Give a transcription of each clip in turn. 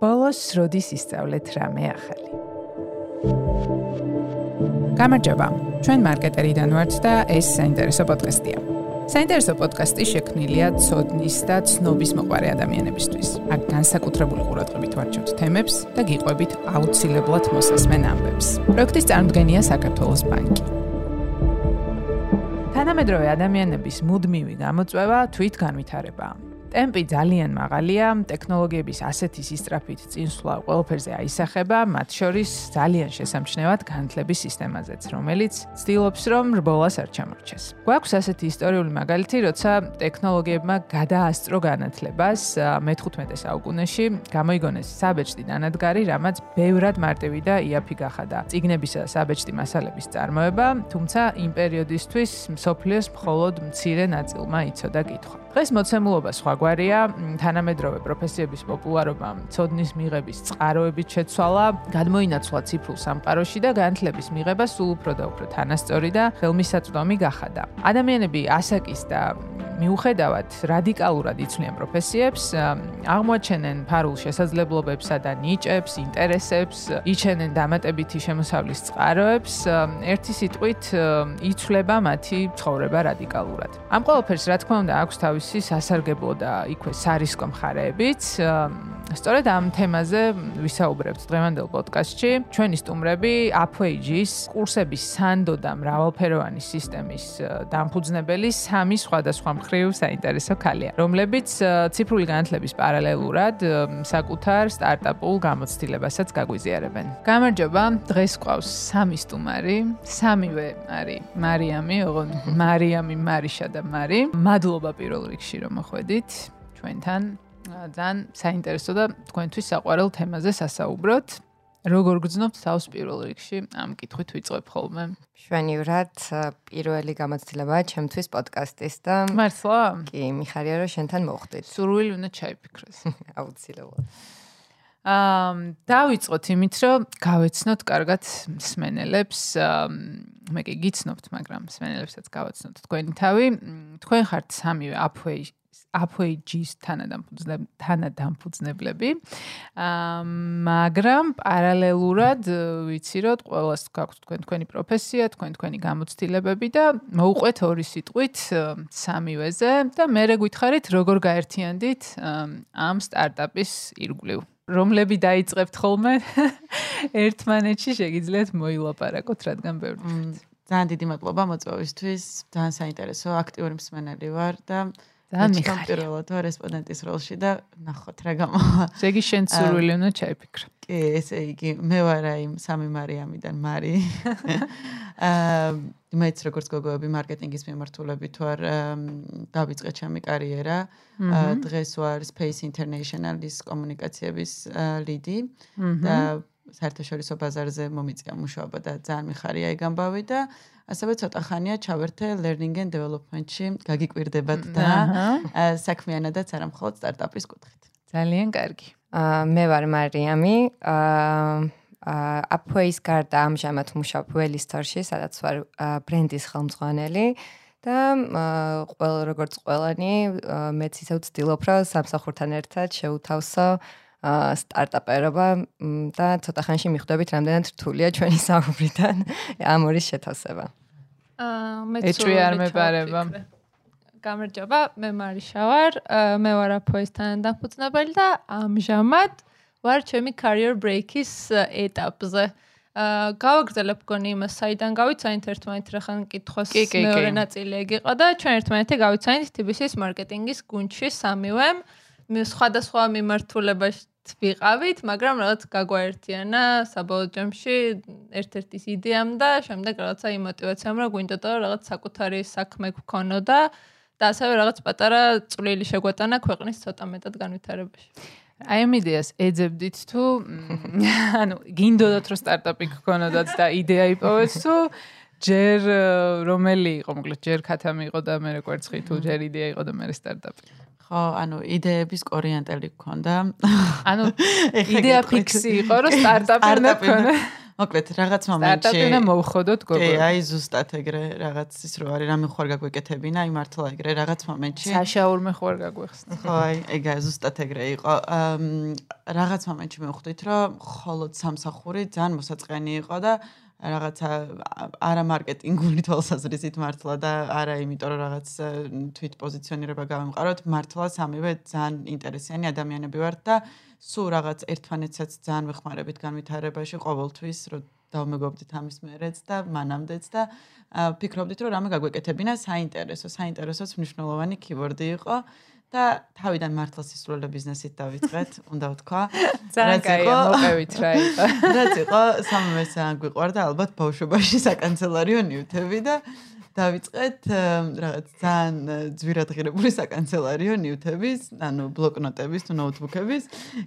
ბოლოს როდის ისწავლეთ რამე ახალი? გამარჯობა. ჩვენ მარკეტერიდან ვართ და ეს საინტერესო პოდკასტია. საინტერესო პოდკასტი შექმნილია ცოდნის და ცნობის მოყარე ადამიანებისთვის. აქ განსაკუთრებული ყურადღებით ვარჩევთ თემებს და გიყვებით აუცილებლად მოსასმენ ამბებს. პროექტის წარმოდგენია საქართველოს ბანკი. თანამედროვე ადამიანების მუდმივი გამოწვევა თვით განვითარებაა. ტემპი ძალიან მაღალია, ტექნოლოგიების ასეთი სისტრაფით წინსვლა ყველაფერზე აისახება, მათ შორის ძალიან შესამჩნევად განათლების სისტემაზეც, რომელიც ცდილობს რომ რბოლას არ ჩამორჩეს. გვაქვს ასეთი ისტორიული მაგალითი, როცა ტექნოლოგიებმა გადაასწრო განათლებას მე-15 საუკუნეში, გამოიგონეს საბეჭდი დანადგარი, რამაც ბევრად მარტივი და იაფი გახადა. ციგნებისა და საბეჭდი მასალების წარმოება, თუმცა იმ პერიოდისთვის მსოფლიოს მხოლოდ მცირე ნაწილმა იცოდა კითხვა. დღეს მოცემულობა სხვაგვარია, თანამედროვე პროფესიების პოპულარობა, ცოდნის მიღების წყაროებით შეცვალა, გადმოინაცვლა ციფრულ სამყაროში და განათლების მიღება სულ უფრო და უფრო თანასწორი და ხელმისაწვდომი გახადა. ადამიანები ასაკის და მიუხედავად რადიკალურად იცვლიან პროფესიებს, აღმოჩენენ ფარულ შესაძლებლობებსა და ნიჭებს, ინტერესებს, იჩენენ დამატებითი შემოსავლის წყაროებს, ერთი სიტყვით იცვლება მათი ცხოვრება რადიკალურად. ამ ყველაფერს რა თქმა უნდა აქვს თავისი სასარგებლო და იქვე სარისკო მხარეებიც. სწორედ ამ თემაზე ვისაუბრებთ დღევანდელ პოდკასტში. ჩვენი სტუმრები Upwage-ის კურსების სანდო და მრავალფეროვანი სისტემის დამფუძნებელი სამი სხვადასხვა მხრივ საინტერესო ქალია, რომლებიც ციფრული განათლების პარალელურად საკუთარ სტარტაპულ გამოცდილებასაც გაგვიზიარებენ. გამარჯობა, დღეს ყავს სამი სტუმარი, სამივე არის მარიამი, ოღონ მარიამი, მარიშა და მარი. მადლობა პირველ რიგში რომ მოხვედით ჩვენთან. ძალიან საინტერესო და თქვენთვის საყვარელ თემაზე სასაუბროთ. როგორ გძნობთ თავს პირველ რიგში ამ კითხვით ვიწყებ ხოლმე. შვენივრად პირველი გამოცდილებაა ჩემთვის პოდკასტის და მართლა? კი, მიხარია რომ შენთან მოვხდით. სურვილი უნდა ჩაიფიქროს. აუცილებლად. აა დავიწყოთ იმით, რომ გავეცნოთ კარგად მსმენელებს. მე კი გიცნობთ, მაგრამ მსმენელებსაც გავეცნოთ თქვენი თავი. თქვენ ხართ სამივე Upway Upwage-ის თანადამფუძნებლები. აა მაგრამ პარალელურად ვიცი რომ ყოველას გაქვთ თქვენ თქვენი პროფესია, თქვენ თქვენი გამოცდილებები და მოუყვეთ ორი სიტყვით სამივეზე და მე რე გითხარით როგორ გაერთიანდით ამ სტარტაპის ირგვლივ. რომლები დაიწყებთ ხოლმე ერთმანეთში შეგიძლიათ მოილაპარაკოთ რადგან ბევრი ძალიან დიდი მადლობა მოწვევისთვის ძალიან საინტერესო აქტიური მსმენელი ვარ და ძალიან მიხარია. პირველად ვარ რესპონდენტის როლში და ნახოთ რა გამოვა. შეგი შენ სურვილი უნდა ჩაიფიქრო. კი, ესე იგი, მე ვარ აი სამი მარიამიდან მარი. აა მეც როგორც გოგოები მარკეტინგის მიმართულებით ვარ დავიწყე ჩემი კარიერა. დღეს ვარ Space International-ის კომუნიკაციების ლიდი და საერთაშორისო ბაზარზე მომიწია მუშაობა და ძალიან მიხარია ეგ ამბავი და ასევე ცოტა ხანია ჩავერთე learning and development-ში, გაგიკვირდებათ და საქმიანადაც არა მხოლოდ სტარტაპის კუთხით. ძალიან კარგი. აა მე ვარ მარიამი, აა Upways გარდა ამჟამად მუშაობ Wellstar-ში, სადაც ვარ ბრენდის ხელმძღვანელი. და ყველა როგორც ყველანი მეც ისევ ვცდილობ რომ სამსახურთან ერთად შევთავსო სტარტაპერობა და ცოტა ხანში მიხვდებით რამდენად რთულია ჩვენი საუბრიდან ამ ორი შეთავსება. აა მე წვი არ მეპარება. გამარჯობა, მე მარიშა ვარ, მე ვარ აპოესთან დაფუძნებელი და ამჟამად ვარ ჩემი career break-ის ეტაპზე. აა გავაგრძელებ გონი იმას, საიდან გავიცანით ერთმანეთ რახან კითხოს მეორე ნაწილი ეგიყო და ჩვენ ერთმანეთი გავიცანით TBC-ის მარკეტინგის გუნდში სამივე. მე სხვადასხვა მიმართულებაში ვიყავით, მაგრამ რაღაც გაგვაერთიანა საბოლოო ჯამში ერთ-ერთის იდეამ და შემდეგ რაღაცა იმ мотивაციამ რა გვინდოდა რაღაც საკუთარი საქმე გქონოდა და ასევე რაღაც პატარა წვლილი შეგვატანა ქვეყნის ცოტა მეტად განვითარებაში. აი ამ იდეას ეძებდით თუ ანუ გინდოდათ რომ სტარტაპი გქონოდათ და იდეა იპოვეთ თუ ჯერ რომელი იყო მოკლედ ჯერ ქათამი იყო და მე კვერცხი თუ ჯერ იდეა იყო და მე სტარტაპი. ხო, ანუ იდეების კორიანტელი გქონდა. ანუ იდეა ფიქსი იყო, რომ სტარტაპი მექონა. მოკლედ, რაღაც მომენტში სტარტაპინა მოვხოდოთ გოგო. კი, აი ზუსტად ეგრე რაღაცის რო არის, რამე ხوار გაგვეკეთებინა, აი მართლა ეგრე რაღაც მომენტში. საშაურმე ხوار გაგვეხსნა. ხო, აი ეგა ზუსტად ეგრე იყო. რაღაც მომენტში მივხვდით, რომ მხოლოდ სამსახური ძალიან მოსაწყენი იყო და რაღაცა არა მარკეტინგული თვალსაზრისით მართლა და არა იმიტომ რომ რაღაც თვით პოზიციონირება გავემყაროთ, მართლა სამივე ძალიან ინტერესიანი ადამიანები ვართ და სულ რაღაც ერთმანეთსაც ძალიან ვეხმარებით განვითარებაში ყოველთვის, რომ დავმეგობრდით ამის მერეც და მანამდეც და ფიქრობდით რომ რამე გაგვეკეთებინა საინტერესო, საინტერესოც მნიშვნელოვანი კიბორდი იყო. და თავიდან მართლა სისულელე ბიზნესით დავიწყეთ, უნდა ვთქვა. ძალიან კაია, მოვყევით რა იყო. რაც იყო სამივე ძალიან გვიყვარდა ალბათ ბავშვობაში საკანცელერიო ნიუტები და დავიწყეთ რაღაც ძალიან ე, ძვირად ღირებული საკანცელერიო ნიუტების, ანუ ბლოკნოტების თუ ნოუთბუქების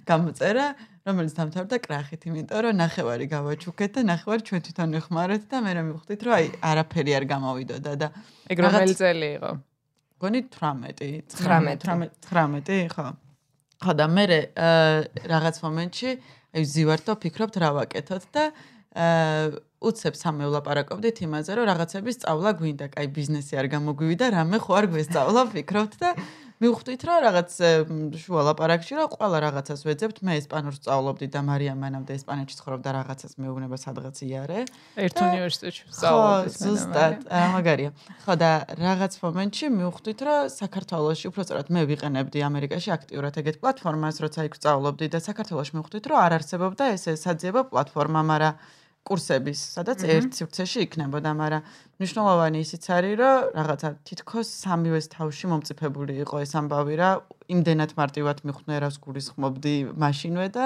გამოწერა, რომელიც დამთავრდა კრახით, იმიტომ რომ ნახევარი გავაჩუქეთ და ნახევარი ჩვენ თვითონ ვეხმარეთ და მე მივხვდით რომ აი არაფერი არ გამოვიდოდა და ეგ რომელი წელი იყო? გონი 18 19. 19 19 ხო ხო და მე რაღაც მომენტში აი ვზივართ და ვფიქრობთ რა ვაკეთოთ და აა უცებ სამე ვლაპარაკობდით იმაზე რომ რაღაცების სწავლა გვინდა, კაი ბიზნესი არ გამოგვივიდა, რამე ხო არ გვესწავლა ვფიქრობთ და მივხვდით რომ რაღაც შუა ლაპარაკში რომ ყველა რაღაცას ვეძებთ, მე ესპანურს სწავლობდი და მარიამ მანამდე ესპანეთში ცხოვრობდა რაღაცას მეუბნება სადღაც იარე. ერთ უნივერსიტეტში ხო, ვსწავლობდი. ზუსტად, მაგარია. ხო და რაღაც მომენტში მივხვდით, რომ საქართველოში, უბრალოდ მე ვიყენებდი ამერიკაში აქტიურად ეგეთ პლატფორმას, როცა იქ ვსწავლობდი და საქართველოში მივხვდით, რომ არ არსებობდა ესე საძიებო პლატფორმა, მაგრამ კურსების, სადაც ერთ სივრცეში იქნებოდა, მაგრამ მნიშვნელოვანი ისიც არის, რომ რაღაცა თითქოს სამივეს თავში მომწიფებული იყო ეს ამბავი რა, იმდენად მარტივად მიხვდნენ რას გულისხმობდი მაშინვე და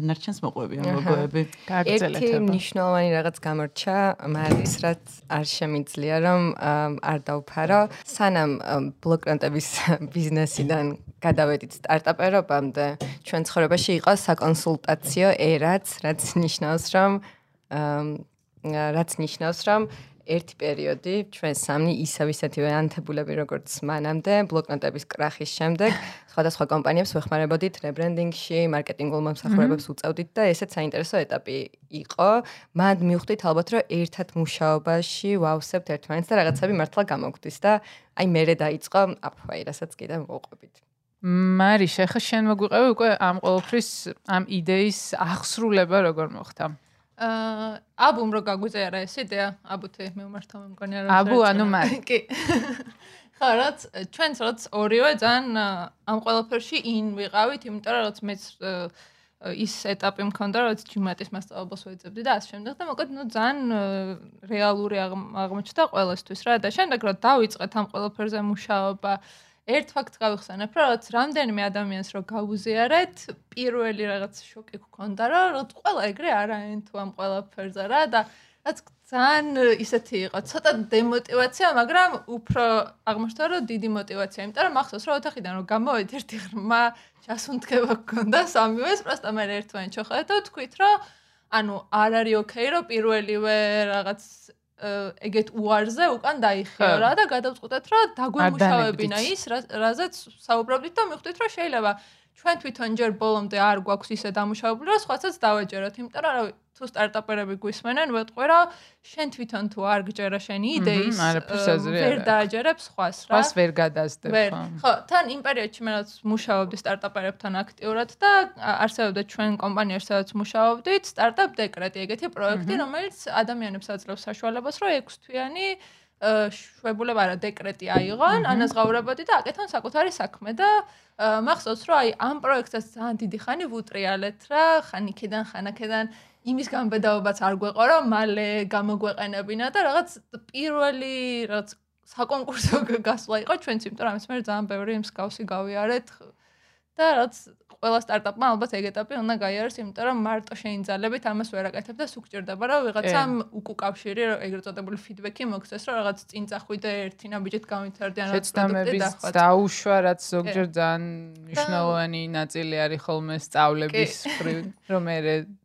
დანარჩენს აჰა. გოგოები. გააგრძელეთ. ერთი მნიშვნელოვანი რაღაც გამორჩა მარის რაც არ შემიძლია რომ ამ, არ დავფარო სანამ ამ, ბლოკნოტების ბიზნესიდან გადავედით სტარტაპერობამდე ჩვენ ცხოვრებაში იყო საკონსულტაციო ერაც რაც ნიშნავს რომ ამ, რაც ნიშნავს რომ ერთი პერიოდი ჩვენ სამნი ისევ ისეთივე ანთებულები როგორც მანამდე ბლოკნოტების კრახის შემდეგ სხვადასხვა კომპანიებს ვეხმარებოდით რებრენდინგში, მარკეტინგულ მომსახურებებს უწევდით და ესეც საინტერესო ეტაპი იყო. მან მივხვდით ალბათ რომ ერთად მუშაობაში ვავსებთ ერთმანეთს და რაღაცები მართლა გამოგვდის და აი მერე დაიწყო აფვაი, რასაც კიდე მოყვებით. მარი, შეხა შენ მოგვიყევი უკვე ამ ყოველფრის ამ იდეის აღსრულება როგორ მოხდა? აა აბუმ რო გაგვიწერა ეს იდეა, აბუთე მე უმართა მე მგონი არა. აბუ, ანუ მარი. კი. ხო, რაც ჩვენც რაც ორივე ძალიან ამ ყველაფერში ინ ვიყავით, იმიტომ რომ რაც მეც ის ეტაპი მქონდა, რაც ჯიმატის მასწავლებლობას ვეძებდი და ასე შემდეგ და მოკლედ ნუ ძალიან რეალური აღმ- აღმოჩნდა ყველასთვის რა და შემდეგ რა დავიწყეთ ამ ყველაფერზე მუშაობა ერთ ფაქტს გავიხსენებ, რომ რაც რამდენიმე ადამიანს რო გაუზიარეთ, პირველი რაღაც შოკი გქონდა, რომ რო ყველა ეგრე არაენთო ამ ყველაფერზე რა და რაც ძალიან ისეთი იყო, ცოტა დემოტივაცია, მაგრამ უფრო აღმოჩნდა, რომ დიდი მოტივაცია, იმიტომ რომ ახსოვს, რომ ოთახიდან რომ გამოვედი ერთი ღრმა ჩასუნთქება გქონდა სამივეს, პროსტა მე ერთმანეთს შეხედავთ, თქვით, რომ ანუ არ არის ოკეი, რომ პირველივე რაღაც ეგეთ უარზე უკან დაიხიო ხო. რა და გადავწყვეტეთ რომ დაგვემუშავებინა ის რა- რაზეც საუბრობდით და მივხვდით რომ შეიძლება ჩვენ თვითონ ჯერ ბოლომდე არ გვაქვს ისე დამუშავებული რომ სხვაცაც დავაჯეროთ იმიტომ რომ რავი თუ სტარტაპერები გვისმენენ ვეთყვი რომ შენ თვითონ თუ არ გჯერა შენი იდეის ვერ აქვს. დააჯერებ სხვას რა ხას ვერ გადასდებ ვერ. ხო? ხო, თან იმ პერიოდში მე რაც მუშაობდი სტარტაპერებთან აქტიურად და არსებობდა ჩვენ კომპანიაში სადაც მუშაობდით, სტარტაპ დეკრეტი, ეგეთი პროექტი, რომელიც ადამიანებს აძლევს საშუალებას, რომ 6 თვიანი შვებულება რა დეკრეტი აიღონ, ანაზღაურებოდი და აკეთონ საკუთარი საქმე და მახსოვს, რომ აი ამ პროექტსაც ძალიან დიდი ხანი ვუტრიალეთ რა, ხან იქიდან, ხან აქედან იმის გამბედაობაც არ გვეყო, რომ მალე გამოგვეყენებინა და რაღაც პირველი რაღაც საკონკურსო გასვლა იყო ჩვენც, იმიტომ რომ ამის მე ძალიან ბევრი მსგავსი გავიარეთ და რაც ყველა სტარტაპმა ალბათ ეგ ეტაპი უნდა გაიაროს, იმიტომ რომ მარტო შეინძალებით ამას ვერ აკეთებ და სუკჭირდება რომ ვიღაცამ უკუკავშირი ეგრეთ წოდებული ფიდბექი მოგცეს, რომ რაღაც წინ წახვიდე ერთი ნაბიჯით გამვითარდიან რაღაც პროდუქტი დახვათ. დაუშვა, რაც ზოგჯერ ძალიან მნიშვნელოვანი ნაწილი არის ხოლმე სწავლების მხრივ, რომ მე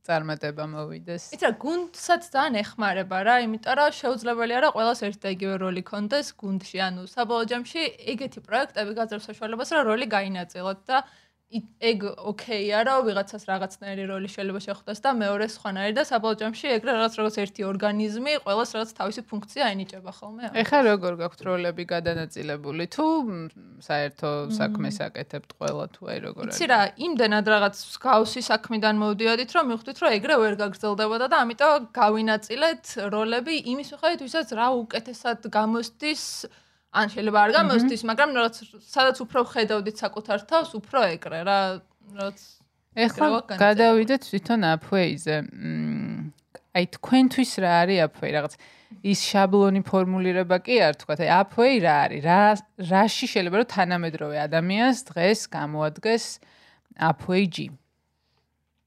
წარმატება მოვიდეს. იცი რა, გუნდსაც ძალიან ეხმარება რა, იმიტომ რომ შეუძლებელია რა ყველას ერთ და იგივე როლი კონდეს გუნდში, ანუ საბოლოო ჯამში ეგეთი პროექტები გაძლევს საშუალებას, რომ როლი გაინაწილოთ და ეგ ოკეია რა ვიღაცას რაღაცნაირი როლი შეიძლება შეხვდეს და მეორე სხვანაირი და საბოლოო ჯამში ეგრე რაღაც რაღაც ერთი ორგანიზმი ყოველს რაღაც თავისი ფუნქცია აინიჭება ხოლმე. ეხლა როგორ გაქვთ როლები გადანაწილებული თუ საერთო საქმეს აკეთებთ ყველა თუ აი როგორ არის? იცი რა, იმდენად რაღაც გავსი საქმიდან მოვდიოდით რომ მივხვდით რომ ეგრე ვერ გაგრძელდებოდა და ამიტომ გავინაწილეთ როლები იმის მიხედვით ვისაც რა უკეთესად გამოსდის ან შეიძლება არ გამოსდის, მაგრამ რაღაც სადაც უფრო ხედავდით საკუთარ თავს, უფრო ეკრე რა, რაღაც ეხლა გადავიდეთ თვითონ აფვეიზე. აი თქვენთვის რა არის აფვეი რაღაც ის შაბლონი ფორმულირება კი არ თქვა, აი აფვეი რა არის? რა რაში შეიძლება რომ თანამედროვე ადამიანს დღეს გამოადგეს აფვეიჯი?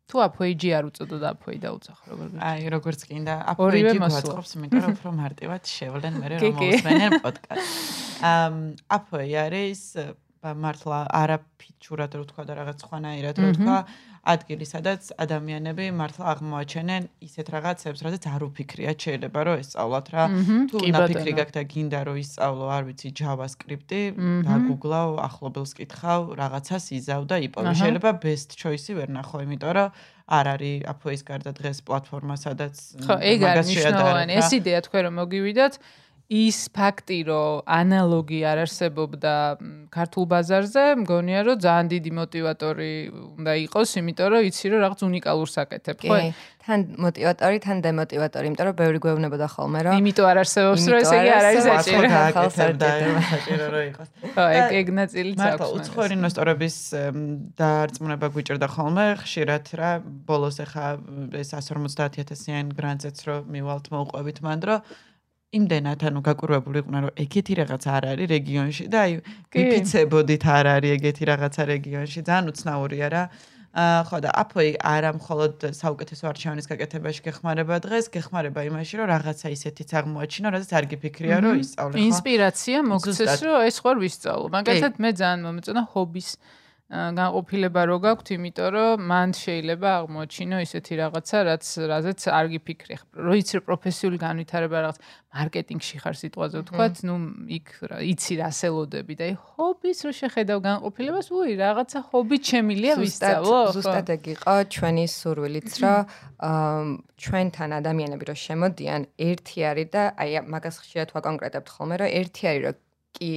თუ აფოიჯი არ უწოდოდა აფოი დაუცახ როგორ გიქ აი როგორც კიდე აფოიჯი გვაწყობს იმიტომ რომ უფრო მარტივად შევლენ მე რომ მოსმენენ პოდკასტ ამ აფოი არის მართლა არაფიჩურად რო თქვა და რაღაც ხვანაირად რო თქვა ადგილი სადაც ადამიანები მართლა აღმოაჩენენ ისეთ რაღაცებს რადგან არ უფიქრიათ შეიძლება რომ ესწავლათ რა. თუ ნაფიქრი გაქვს და გინდა რომ ისწავლო არ ვიცი JavaScript-ი დაგუგლავ ახლობელს კითხავ რაღაცას იზავ და იპოვე. შეიძლება best choice-ი ვერ ნახო იმიტომ რომ არ არის აფოის გარდა დღეს პლატფორმა სადაც ხო ეგ არის მნიშვნელოვანი. ეს იდეა თქვენ რომ მოგივიდათ ის ფაქტი, რომ ანალოგი არ არსებობდა ქართულ ბაზარზე, მგონია რომ ძალიან დიდი мотиваტორი უნდა იყოს, იმიტომ რომ იცი რომ რაღაც უნიკალურს აკეთებ, ხო? თან мотиваტორი, თან დემოტივატორი, იმიტომ რომ ბევრი გვეუბნებოდა ხოლმე, რომ იმიტომ არ არსებობს, რომ ესე იგი არ არის საჭირო. და საჭირო რომ იყოს. ხო, ეგ ეგ ნაწილიც აქვს. მართლა უცხოური ინვესტორების დაარწმუნება გვიჭირდა ხოლმე, ხშირად რა, ბოლოს ახლა ეს 150.000-იან გრანტზეც რომ მივალთ მოუყვებით მანდ, რომ იმდენად ანუ გაკურვებული იყვნენ რომ ეგეთი რაღაც არ არის რეგიონში და აი მიფიცებოდით არ არის ეგეთი რაღაცა რეგიონში. ძალიან უცნაურია რა ხო და აფოი არა მხოლოდ საუკეთესო არჩევანის გაკეთებაში გეხმარება დღეს გეხმარება იმაში რომ რაღაცა ისეთიც აღმოაჩინო რაც არ გიფიქრია რომ ისწავლე ხო? ინსპირაცია მოგცეს რომ ეს ხوار ვისწავლო. მაგალითად მე ძალიან მომეწონა ჰობის. განყოფილება რო გაქვთ, იმიტომ რომ მან შეიძლება აღმოჩინო ისეთი რაღაცა, რაც რაზეც არ გიფიქრე. რო იცი პროფესიული განვითარება რაღაც მარკეტინგში ხარ სიტყვაზე ვთქვათ, ნუ იქ იცი რასელოდები და აი ჰობის რო შეხედავ განყოფილებას, უი რაღაცა ჰობი ჩემილია ვისწავლო. ზუსტად ეგ იყო ჩვენი სურვილიც, რომ ჩვენთან ადამიანები რო შემოდიან, ერთი არის და აი მაგას ხშირად ვაკონკრეტებთ ხოლმე, რომ ერთი არის რომ კი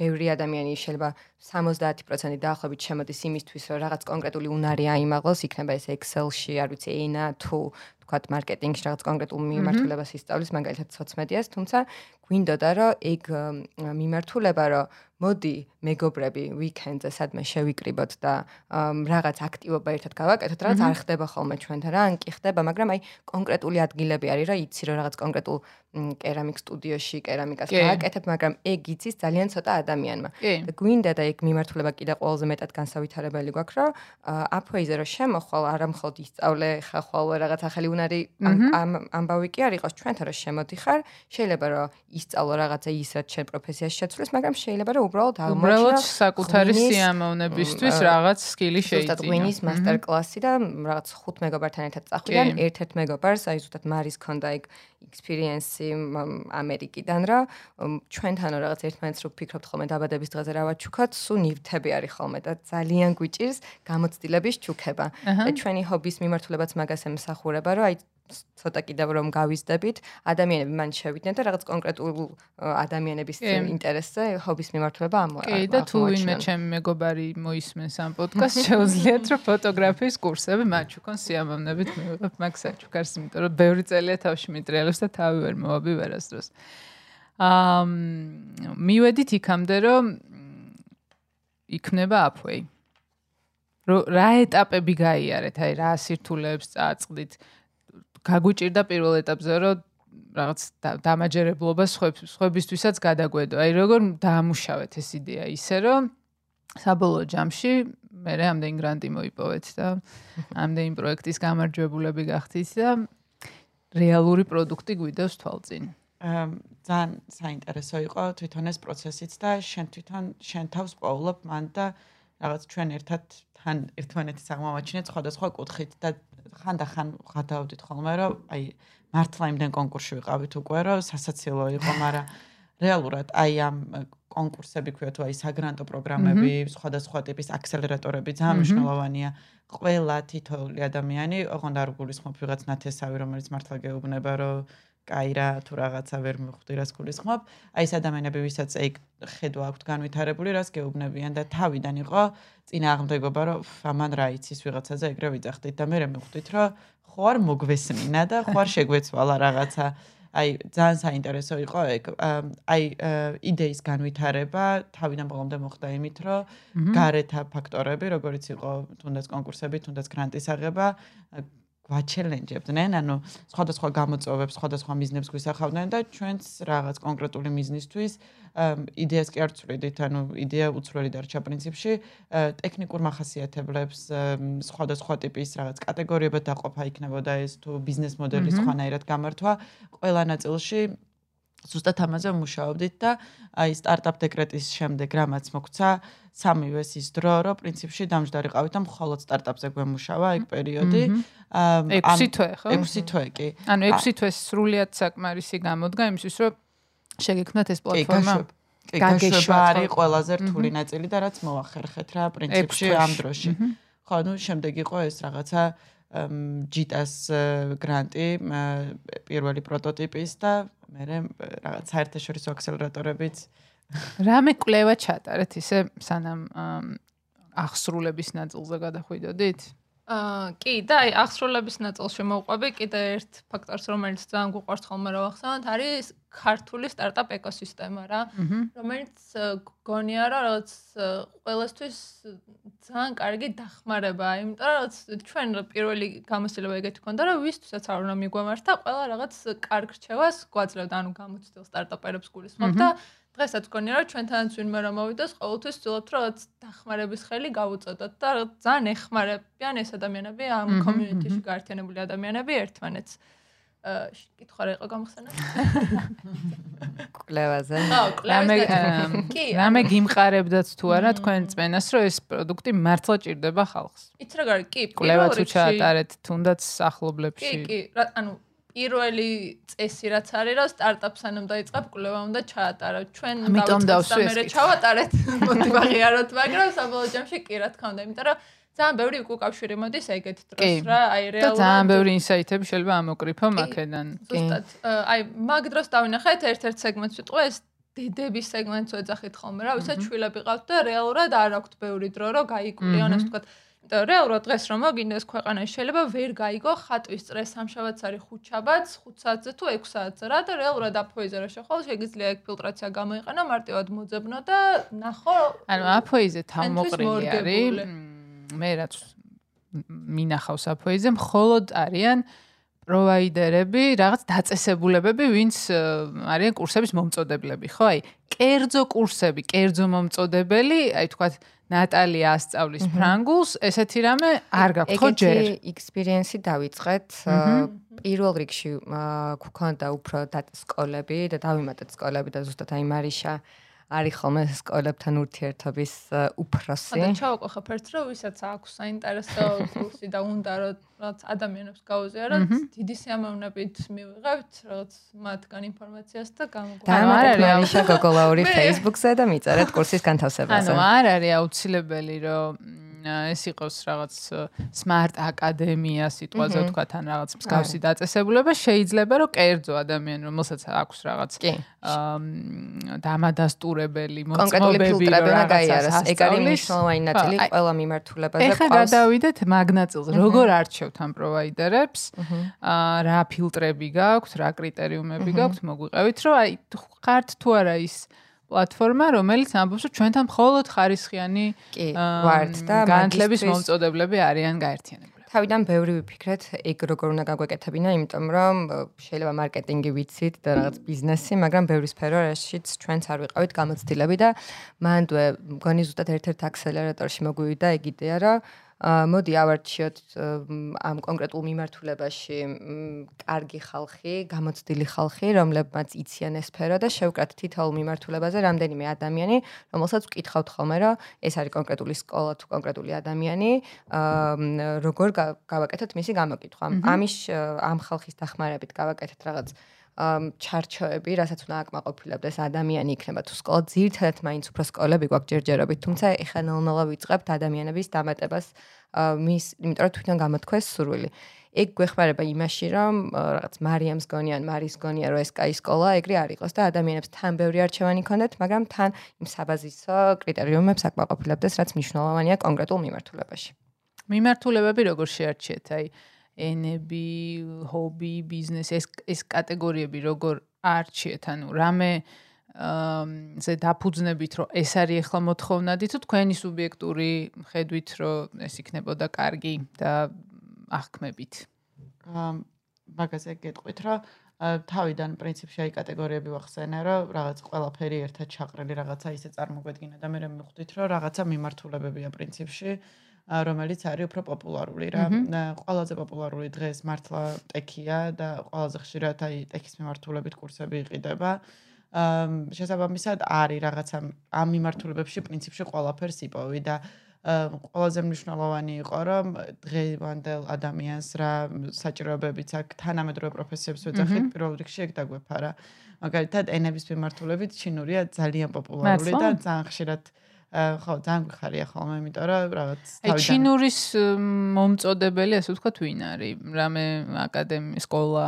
ბევრი ადამიანი შეიძლება 70% დაახლოებით შემოდის იმისთვის, რომ რაღაც კონკრეტული უნარი აიმაღლოს, იქნება ეს Excel-ში, არ ვიცი, ენა თუ თქვათ მარკეტინგში რაღაც კონკრეტულ მიმართულებას ისწავლის, მაგალითად სოციმედიას, თუმცა გვინდოდა რომ ეგ მიმართულება რომ მოდი მეგობრები ვიკენდზე სადმე შევიკრიბოთ და რაღაც აქტივობა ერთად გავაკეთოთ, რაც არ ხდება ხოლმე ჩვენთან რა, ან კი ხდება, მაგრამ აი კონკრეტული ადგილები არის რა, იცი რომ რაღაც კონკრეტულ კერამიკ სტუდიოში კერამიკას გააკეთებ, მაგრამ ეგ იცის ძალიან ცოტა ადამიანმა. და გვინდა და ეგ მიმართულება კიდე ყველაზე მეტად განსავითარებელი გვაქვს, რომ აფოიზე რომ შემოხვალ, არა მხოლოდ ისწავლე ხა ხვალ რაღაც ახალი უნარი ამ ამბავი კი არ იყოს ჩვენთან რომ შემოდიხარ, შეიძლება რომ ისწავლო რაღაცა ის რაც შენ პროფესიაში შეცვლის, მაგრამ შეიძლება რომ უბრალოდ აღმოჩნდა უბრალოდ საკუთარი სიამოვნებისთვის რაღაც სკილი შეიძლება. ზუსტად ღვინის მასტერ კლასი და რაღაც 5 მეგობართან ერთად წახვიდან ერთ-ერთ მეგობარს, აი ზუსტად მარის ქონდა ეგ ექსპერიენსი ამერიკიდან რა ჩვენთან რაღაც ერთმანეთს რო ფიქრობთ ხოლმე დაბადების დღეზე რა ვაჩუქოთ, სუ ნივთები არის ხოლმე და ძალიან გვიჭირს გამოცდილების ჩუქება. და ჩვენი ჰობის მიმართულებაც მაგას ემსახურება, რომ აი ცოტა კიდევ რომ გავიზდებით, ადამიანები მან შევიდნენ და რაღაც კონკრეტულ ადამიანების ინტერესზე ჰობის მიმართულება ამოა. კი, და თუ ვინმე ჩემი მეგობარი მოისმენს ამ პოდკასტს, შეუძლიათ რომ ფოტოგრაფიის კურსები მათ ჩუქონ სიამოვნებით მივიღებ მაგ საჩუქარს, იმიტომ რომ ბევრი წელია თავში მიტრიალებს და თავი ვერ მოვაბი ვერასდროს. აა მივედით იქამდე რომ იქნება აფვეი. რა ეტაპები გაიარეთ, აი რა სირთულეებს წააწყდით? გაგვიჭირდა პირველ ეტაპზე რომ რაღაც დამაჯერებლობა სხვებისთვისაც გადაგვედო. აი როგორ დაამუშავეთ ეს იდეა ისე რომ საბოლოო ჯამში მე რამდენი გრანტი მოიპოვეთ და ამდენი პროექტის გამარჯვებულები გახდით და რეალური პროდუქტი გვიდევს თვალწინ. აა ძალიან საინტერესო იყო თვითონ ეს პროცესიც და შენ თვითონ შენ თავს პოულობ მან და რაღაც ჩვენ ერთად თან ერთმანეთის აღმოვაჩინეთ სხვადასხვა კუთხით და ხანდახან გადავდით ხოლმე რომ აი მართლა იმდენ კონკურსში ვიყავით უკვე რომ სასაცილო იყო მაგრამ რეალურად აი ამ კონკურსები ქვია თუ აი საგრანტო პროგრამები, სხვადასხვა ტიპის აქსელერატორები ძალიან მნიშვნელოვანია. ყველა თითოეული ადამიანი, ოღონდ არ გულისხმობ ვიღაც ნათესავი, რომელიც მართლა გეუბნება, რომ კაი რა თუ რაღაცა ვერ მიხვდი რას გულისხმობ. აი ეს ადამიანები, ვისაც ეგ ხედვა აქვთ განვითარებული, რას გეუბნებიან და თავიდან იყო წინააღმდეგობა, რომ ამან რა იცის ვიღაცაზე ეგრე ვიძახდით და მე მე მიხვდით, რომ ხო არ მოგვესმინა და ხო არ შეგვეცვალა რაღაცა. აი ძალიან საინტერესო იყო ეგ აი იდეის განვითარება თავიდან ბოლომდე მოხდა იმით რომ გარეთა ფაქტორები როგორიც იყო თუნდაც კონკურსები თუნდაც გრანტის აღება ვაჩელენჯებდნენ ანუ სხვადასხვა გამოწვევებს სხვადასხვა მიზნებს გვისახავდნენ და ჩვენც რაღაც კონკრეტული მიზნისთვის იდეას კი არ წვრიდით, ანუ იდეა უცვლელი დარჩა პრინციპში, ტექნიკურ מחასიათებლებს, სხვადასხვა ტიპის რაღაც კატეგორიებად დაყოფა იქნებოდა ეს თუ ბიზნეს მოდელის სხვანაირად გამართვა, ყველა ნაწილში ზუსტად ამაზე ვმუშაობდით და აი სტარტაპ დეკრეტის შემდეგ რამაც მოგცა სამივეს ის დრო, რომ პრინციპში დამჯდარიყავით და მხოლოდ სტარტაპზე გვემუშავა ეგ პერიოდი. ამ 6 თვე ხო? 6 თვე კი. ანუ 6 თვე სრულიად საკმარისი გამოდგა იმისთვის, რომ შეგექმნათ ეს პლატფორმა. კი, გაშობა არის ყველაზე რთული ნაწილი და რაც მოახერხეთ რა პრინციპში ამ დროში. ხო, ну შემდეგ იყო ეს რაღაცა ჯიტას გრანტი პირველი პროტოტიპის და მე რაღაც საერთაშორისო აქსელერატორებიც რამე კვლევა ჩატარეთ ისე სანამ ახსრულების ნაწილზე გადახვიდოდით? აა კი და აი ახსრულების ნაწილში მოვყვები კიდე ერთ ფაქტორს რომელიც ძალიან გვყვარს ხოლმე რა ვახსენოთ არის ქართული სტარტაპ ეკოსისტემა რა რომელიც გონია რა რაღაც ყველასთვის ძალიან კარგი დახმარებაა იმიტომ რომ ჩვენ პირველი გამოცდილება ეგეთი ქონდა რომ ვისთვისაც არ უნდა მიგვამართა ყველა რაღაც კარგ რჩევას გვაძლევდა ანუ გამოცდილ სტარტაპერებს გულისხმობ და დღესაც გქონია რომ ჩვენთანაც ვინმე რომ მოვიდეს ყოველთვის ვცდილობთ რომ რაც დახმარების ხელი გავუწოდოთ და ძალიან ეხმარებიან ეს ადამიანები ამ კომიუნიტიში გაერთიანებული ადამიანები ერთმანეთს. აა კითხვა რა იყო გამხსენა? კლევაზე ხო კლევაზე კი რამე გიმყარებდათ თუ არა თქვენ წმენას რომ ეს პროდუქტი მართლა ჭირდება ხალხს. იცი რა გარი კი კლევა თუ ჩაატარეთ თუნდაც ახლობლებში კი კი ანუ პირველი წესი რაც არის რომ სტარტაპს ანამ დაიწყებ კვლევა უნდა ჩაატარო ჩვენ დავიწყოთ მე ჩავატარეთ. მოტივაღიაროთ მაგრამ საბოლოო ჯამში კი რა თქმა უნდა იმიტომ რომ ძალიან ბევრი უკავშირი მოდის ეგეთ დროს რა აი რეალურად და ძალიან ბევრი ინსაიტები შეიძლება ამოკრიფო მაქედან ზუსტად აი მაგ დროს დავინახეთ ერთ-ერთ სეგმენტს ვიტყვე ეს დედების სეგმენტს ვეძახით ხოლმე რა ვისაც შვილები ყავთ და რეალურად არ აქვთ ბევრი დრო რომ გაიკვლიონ ასე ვთქვათ რეალურად დღეს რომ მოგინდეს ქვეყანაში შეიძლება ვერ გაიგო ხატვის წრეს სამშაბათს არის 5 შაბათს 5 საათზე თუ 6 საათზე რა და რეალურად აფოიზე რა შეხვალ შეგიძლია ეგ ფილტრაცია გამოიყენო მარტივად მოძებნო და ნახო ანუ აფოიზე თავმოყრილი არის. მე რაც მინახავს აფოიზე მხოლოდ არიან პროვაიდერები, რაღაც დაწესებულებები, ვინც არიან კურსების მომწოდებლები, ხო? აი, კერძო კურსები, კერძო მომწოდებელი, აი თქვათ ნატალია ასწავლის ფრანგულს, ესეთი რამე არ გაქვთ ხო ჯერ? ეგეთი ექსპერიენსი დავიწყეთ. პირველ რიგში გქონდა უფრო სკოლები და დავიმატეთ სკოლები და ზუსტად აი მარიშა არის ხოლმე სკოლებთან ურთიერთობის უფროსი. და ჩავაყოხებ ერთ რომ ვისაც აქვს საინტერესო კურსი და უნდა რომ რაც ადამიანებს გაუზიაროთ, დიდი სიამოვნებით მივიღებთ რაღაც მათგან ინფორმაციას და გამოგვიყვანოთ. და არ არის აუშა გოგოლაური Facebook-ზე და მიწერეთ კურსის განთავსებაზე. ანუ არ არის აუცილებელი რომ ეს იყოს რაღაც smart აკადემია სიტყვაზე ვთქვა თან რაღაც მსგავსი დაწესებულება შეიძლება რომ კერძო ადამიანი რომელსაც აქვს რაღაც დამადასტურებელი მოწმობები რა გაიარას ეგ არის მნიშვნელოვანი ნაწილი ყველა მიმართულებაზე ყავს. ეხლა გადავიდეთ მაგნაწილზე როგორ არჩევთ ამ პროვაიდერებს? რა ფილტრები გაქვთ რა კრიტერიუმები გაქვთ მოგვიყევით რომ აი ხართ თუ არა ის პლატფორმა, რომელიც ამბობს, რომ ჩვენთან მხოლოდ ხარისხიანი ვართ და განათლების მომწოდებლები არიან გაერთიანებული. თავიდან ბევრი ვიფიქრეთ, ეგ როგორ უნდა გაგვეკეთებინა, იმიტომ რომ შეიძლება მარკეტინგი ვიცით და რაღაც ბიზნესი, მაგრამ ბევრი სფერო, რაშიც ჩვენც არ ვიყავით გამოცდილები და მანდვე მგონი ზუსტად ერთ-ერთ აქსელერატორში მოგვივიდა ეგ იდეა, რომ მოდი ავარჩიოთ ამ კონკრეტულ მიმართულებაში კარგი ხალხი, გამოცდილი ხალხი, რომლებმაც იციან ეს სფერო და შევკრათ თითოეულ მიმართულებაზე რამდენიმე ადამიანი, რომელსაც ვკითხავთ ხოლმე, რომ ეს არის კონკრეტული სკოლა თუ კონკრეტული ადამიანი, როგორ გავაკეთოთ მისი გამოკითხვა. ამის ამ ხალხის დახმარებით გავაკეთეთ რაღაც ჩარჩოები, რასაც უნდა აკმაყოფილებდეს ადამიანი იქნება თუ სკოლა ძირთადად მაინც უფრო სკოლები გვაქვს ჯერჯერობით, თუმცა ეხლა ნელ-ნელა ვიწყებთ ადამიანების დამატებას მის, იმიტომ რომ თვითონ გამოთქვეს სურვილი. ეგ გვეხმარება იმაში, რომ რაღაც მარიამს გონია, მარის გონია, რომ ეს კაი სკოლა ეგრე არ იყოს და ადამიანებს თან ბევრი არჩევანი ქონდეთ, მაგრამ თან იმ საბაზისო კრიტერიუმებს აკმაყოფილებდეს, რაც მნიშვნელოვანია კონკრეტულ მიმართულებაში. მიმართულებები როგორ შეარჩიეთ? აი ენები, ჰობი, ბიზნესი, ეს ეს კატეგორიები როგორ არჩიეთ? ანუ რამე აა ზე დაფუძნებით, რომ ეს არის ახლა მოთხოვნადი თუ თქვენი სუბიექტური ხედვით, რომ ეს იქნებოდა კარგი და აღქმებით. აა მაგაზე გეტყვით, რომ თავიდან პრინციპში აი კატეგორიები ვახსენე, რომ რაღაც ყველაფერი ერთად ჩაყრილი რაღაცა ისე წარმოგვედგინა და მე მე მიხვდით, რომ რაღაცა მიმართულებებია პრინციპში. რომელიც არის უფრო პოპულარული რა. ყველაზე პოპულარული დღეს მართლა ტექია და ყველაზე ხშირად აი ტექის მიმართულებით კურსები იყიდება. აა შესაბამისად არის რაღაცა ამ მიმართულებებში პრინციპში ყველაფერს იპოვი და ყველაზე მნიშვნელოვანი იყო რომ დღევანდელ ადამიანს რა საჭიროებებიც აქვს თანამედროვე პროფესიებს ვეძახით პირველ რიგში ეგ დაგვეფარა. მაგალითად ენების მიმართულებით ჩინურია ძალიან პოპულარული და ძალიან ხშირად ხო, ძალიან გიხარია ხოლმე, იმიტომ რომ რაღაც თავიდან აი ჩინურის მომწოდებელი, ასე ვთქვათ, ვინ არის? რამე აკადემია, სკოლა?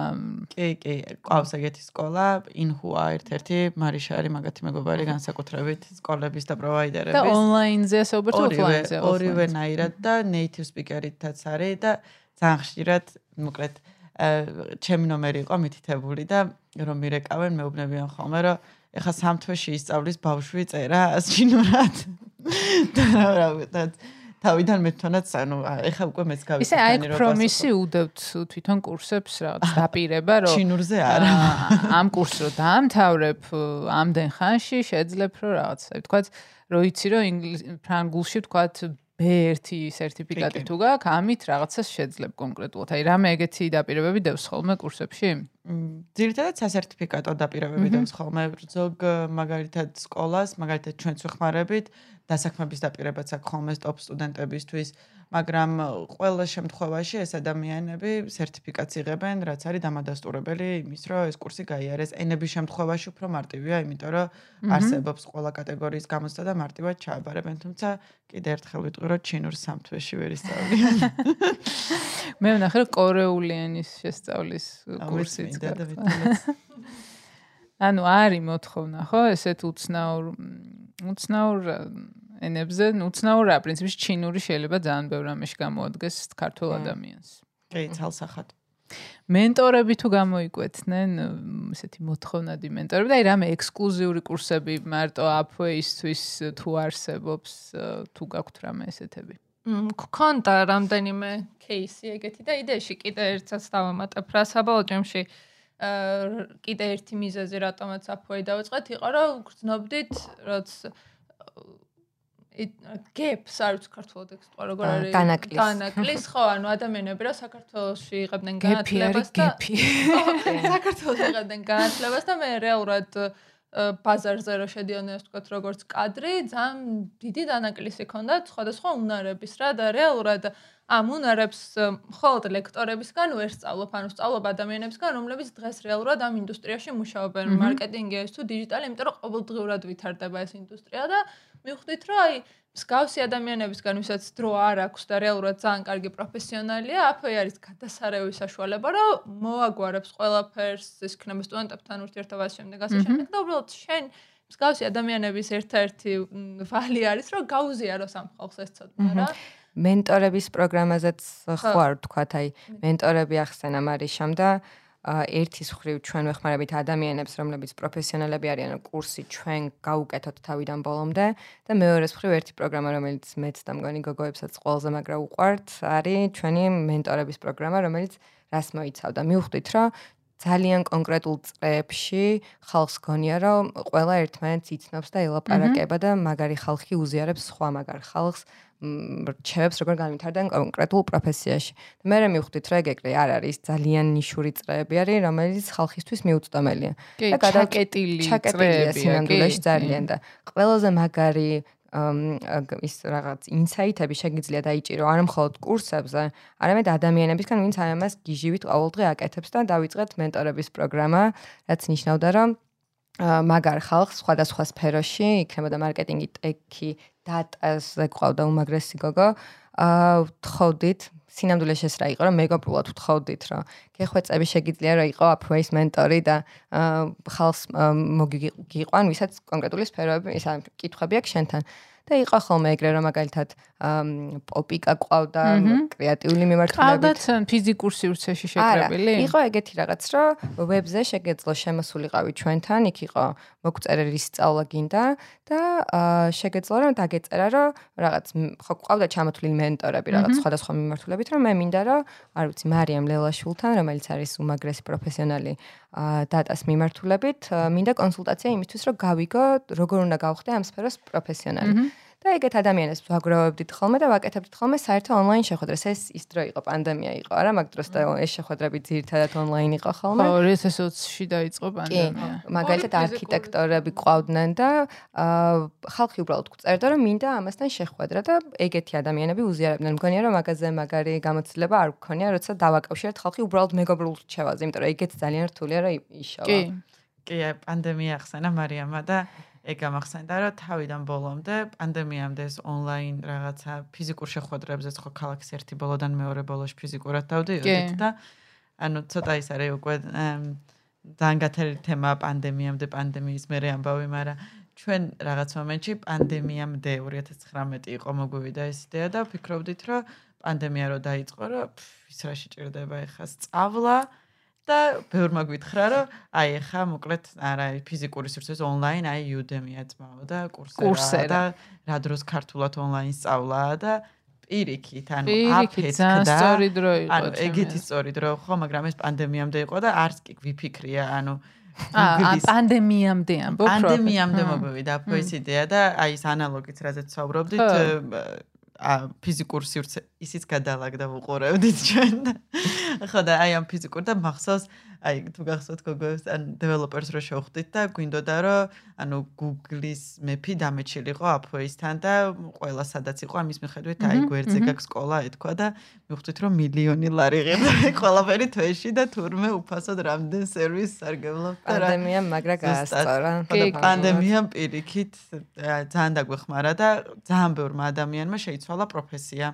კი, კი, ყავს ეგეთი სკოლა, ინჰუა ერთ-ერთი, მარიშა არის მაგათი მეგობარი განსაკუთრებით სკოლების და პროვაიდერების. და ონლაინზე ასე უბრალოდ ოფლაინზე? ორივე ნაირად და native speaker-ითაც არის და ძალიან ხშირად, მოკლედ, ჩემი ნომერი იყო მითითებული და რომ მირეკავენ, მეუბნებიან ხოლმე, რომ ეხა სამთვეში ისწავლის ბავშვი წერა ჩინურად. და რა ვიტყოდ თავიდან მეთქონაც ანუ ეხა უკვე მეც გავიქცე ისე აი პრომისი უდევთ თვითონ კურსებს რაღაც დაპირება რომ ჩინურზე არა. ამ კურსს რო დაამთავრებ ამდენ ხანში შეძლებ რომ რაღაც აი ვთქვათ რო იცი რომ ინგლისურ ფრანგულში ვთქვათ B1 სერტიფიკატი თუ გაქვს, ამით რაღაცას შეძლებ კონკრეტულად. აი რამე ეგეთი დაპირებები დევს ხოლმე კურსებში? ძირითადად სასერტიფიკატო დაპირებები დევს ხოლმე ზოგ მაგალითად სკოლას, მაგალითად ჩვენც ვხმარებით, დასაქმების დაპირებაც აქვს ხოლმე სტოპ სტუდენტებისთვის, მაგრამ ყველა შემთხვევაში ეს ადამიანები სერტიფიკატს იღებენ, რაც არის დამადასტურებელი იმის, რომ ეს კურსი გაიარეს. ენების შემთხვევაში უფრო მარტივია, იმიტომ რომ არსებობს ყველა კატეგორიის გამოცდა და მარტივად ჩააბარებენ, თუმცა კიდე ერთხელ ვიტყვი, რომ ჩინურ სამთვეში ვერ ისწავლიან. მე ვნახე, რომ კორეული ენის შესწავლის კურსიც გაქვს. ანუ არის მოთხოვნა, ხო, ესეთ უცნაურ უცნაურ ენებზე უცნაურია პრინციპში ჩინური შეიძლება ძალიან ბევრ რამეში გამოადგეს ქართულ ადამიანს. კი, ძალსახად. მენტორები თუ გამოიკვეთნენ ესეთი მოთხოვნადი მენტორები და აი რამე ექსკლუზიური კურსები მარტო აფვეისთვის თუ არსებობს თუ გაქვთ რამე ესეთები გქონდა რამდენიმე кейსი ეგეთი და იდეაში კიდე ერთსაც დავამატებ რა საბოლოო ჯამში კიდე ერთი მიზეზი რატომაც აფვე დავიწყეთ იყო რომ გრძნობდით რაც გეპს არ ვიცი ქართულად თქვა როგორ არის განაკლის. განაკლის ხო ანუ ადამიანები რა საქართველოსში იღებდნენ განათლებას და გეპი საქართველოსში იღებდნენ განათლებას და მე რეალურად ბაზარზე რო შედიოდნენ ასე ვთქვათ როგორც კადრი ძალიან დიდი დანაკლისი ქონდა სხვადასხვა უნარების რა და რეალურად ამ უნარებს მხოლოდ ლექტორებისგან ვერ სწავლობ ანუ სწავლობ ადამიანებისგან რომლებიც დღეს რეალურად ამ ინდუსტრიაში მუშაობენ. მარკეტინგი ეს თუ დიჯიტალი იმიტომ რომ ყოველდღიურად ვითარდება ეს ინდუსტრია და მივხვდით, რომ აი მსგავსი ადამიანებისგან, ვისაც დრო არ აქვს და რეალურად ძალიან კარგი პროფესიონალია, აფე არის გადასარევი საშუალება, რომ მოაგვარებს ყველაფერს, ეს იქნება სტუდენტებთან ურთიერთობაში შემდეგ ასე შემდეგ. და უბრალოდ შენ მსგავსი ადამიანების ერთ-ერთი ვალი არის, რომ გაუზიაროს ამ ხალხს ეს ცოდნა რა. მენტორების პროგრამაზეც ხო არ თქვა, აი მენტორები ახსენა მარიშამ და ერთის ხრივ ჩვენ ვეხმარებით ადამიანებს, რომლებიც პროფესიონალები არიან, კურსი ჩვენ გაუკეთოთ თავიდან ბოლომდე და მეორეს ხრივ ერთი პროგრამა, რომელიც მეც და მგონი გოგოებსაც ყველაზე მაგრა უყვართ, არის ჩვენი მენტორების პროგრამა, რომელიც რას მოიცავდა. მივხვდით, რომ ძალიან კონკრეტულ წრეებში ხალხს გონია, რომ ყველა ერთმანეთს იცნობს და ელაპარაკება და მაგარი ხალხი უზიარებს სხვა მაგარ ხალხს. რჩევებს როგორ განვითარდნენ კონკრეტულ პროფესიაში. მე მე მივხვდით, რომ ეგრე არ არის ძალიან ნიშური წრეები არის, რომელიც ხალხისთვის მიუწვდომელია. და გადაკეტილი წრეებია, სინამდვილეში ძალიან და ყველაზე მაგარი ის რაღაც ინსაიტები შეგიძლია დაიჭირო არ მხოლოდ კურსებზე, არამედ ადამიანებისგან, ვინც აი ამას გიჟივით ყოველდღე აკეთებს და დავიწყეთ მენტორების პროგრამა, რაც ნიშნავდა, რომ მაგარ ხალხს სხვადასხვა სფეროში, იქნებოდა მარკეტინგი, ტექი, დატაზე ყავდა უმაგრესი გოგო, აა თხოვდით სინამდვილეში ეს რა იყო რომ მეგობრულად ვთხოვდით რომ გეხვეწები შეგიძლია რომ იყო აპვეის მენტორი და ხალხს მოგიყვან ვისაც კონკრეტული სფეროები ისა კითხვები აქვს შენთან. და იყო ხოლმე ეგრე რომ მაგალითად პოპიკა ყავდა კრეატიული მიმართულებით. ყავდათ ფიზიკურ სივრცეში შეკრებილი? იყო ეგეთი რაღაც, რომ ვებზე შეგეძლო შემოსულიყავი ჩვენთან, იქ იყო მოგწერილი სწავლა გინდა და შეგეძლო რომ დაგეწერა რომ რაღაც ხო ყავდა ჩამოთვლილი მენტორები რაღაც სხვადასხვა მიმართულებით, რომ მე მინდა რომ არ ვიცი მარიამ ლელაშულთან, რომელიც არის უმაგრესი პროფესიონალი დატას მიმართულებით, მინდა კონსულტაცია იმისთვის, რომ გავიგო როგორ უნდა გავხდე ამ სფეროს პროფესიონალი. და ეგეთ ადამიანებს ვაგროვებდით ხოლმე და ვაკეთებდით ხოლმე საერთო ონლაინ შეხვედრას. ეს ის დრო იყო, პანდემია იყო, არა, მაგ დროს და ეს შეხვედრები ძირითადად ონლაინ იყო ხოლმე. 2020-ში დაიწყო პანდემია. კი, მაგალითად არქიტექტორები ყავდნენ და ხალხი უბრალოდ წერდა, რომ მინდა ამასთან შეხვედრა და ეგეთი ადამიანები უზიარებდნენ. მგონია, რომ მაგაზე მაგარი გამოცდილება არ გქონია, როცა დავაკავშირეთ ხალხი უბრალოდ მეგობრულ რჩევაზე, იმიტომ რომ ეგეთ ძალიან რთულია რა იშავა. კი. კი, პანდემია ახსენა მარიამა და ეგ გამახსენდა რომ თავიდან ბოლომდე პანდემიამდე ეს ონლაინ რაღაცა ფიზიკურ შეხვედრებზე ხო ქალაქის ერთი ბოლოდან მეორე ბოლოში ფიზიკურად დავდიოდით და ანუ ცოტა ის არის უკვე დაანგათელი თემა პანდემიამდე პანდემიის მერე ამბავი მაგრამ ჩვენ რაღაც მომენტში პანდემიამდე 2019 იყო მოგვივიდა ეს იდეა და ვფიქრობდით რომ პანდემია რო დაიწყო რომ ის რა შეჭirdება ეხა სწავლა და ბევრმა გვითხრა რომ აი ახლა მოკლედ არა ფიზიკური სივრცეს ონლაინ აი Udemy-ა წმაო და კურსერა და რა დროს ქართულად ონლაინ სწავლა და პირიქით ანუ აფეთქდა. სწორი დრო იყო ანუ ეგეთი სწორი დრო ხო მაგრამ ეს პანდემიამდე იყო და არც კი ვიფიქრია ანუ აა პანდემიამდე ამბობ პანდემიამდე მოვიდა ხო ეს იდეა და აი ეს ანალოგიც რაზეც ვსაუბრობდით ა ფიზიკურ სივრცე ისიც გადალაგდა ვუყურებდით ჩვენ. ხო და აი ამ ფიზიკურ და მახსოვს აი თუ გახსოვთ გოგოს ან დეველოპერს რო შევხვდით და გვინდოდა რომ ანუ Google-ის მეფი დამეჩილიყო Apple-ისთან და ყველა სადაც იყო ამის მიხედვით აი გვერდზე გაქვს სკოლა ეთქვა და მივხვდით რომ მილიონი ლარი ღირდა ყველაფერი თვეში და თურმე უფასოდ რამდენ სერვისს სარგებლობ და პანდემია მაგრა გაასწორა კი პანდემია პირიქით ძალიან დაგვეხმარა და ძალიან ბევრმა ადამიანმა შეიცვალა პროფესია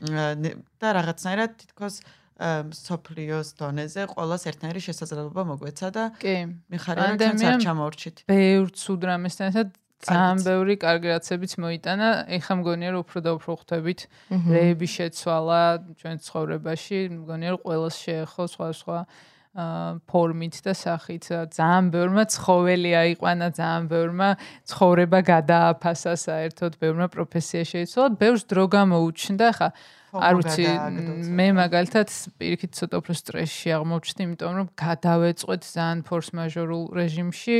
და რაღაცნაირად თითქოს სოფლიოს დონეზე ყოველას ერთნაირი შესაძლებლობა მოგვეცა და კი მიხარია რომ ჩვენც არ ჩამოვრჩით. ბევრ ცუდ რამესთანაც ძალიან ბევრი კარგი რაცებიც მოიტანა. ეხლა მგონია რომ უფრო და უფრო ხვდებით რეები შეცვალა ჩვენ ცხოვრებაში. მგონია რომ ყოველს შეეხო სხვა სხვა ფორმით და სახით ძალიან ბევრმა ცხოველი აიყვანა, ძალიან ბევრმა ცხოვრება გადააფასა საერთოდ, ბევრმა პროფესია შეიცვალა, ბევრს დრო გამოუჩნდა. ხა არ ვიცი მე მაგალითად პირიქით ცოტა უფრო სტრესში აღმოჩნდი იმიტომ რომ გადავეწყვეთ ძალიან ფორს მაჟორულ რეჟიმში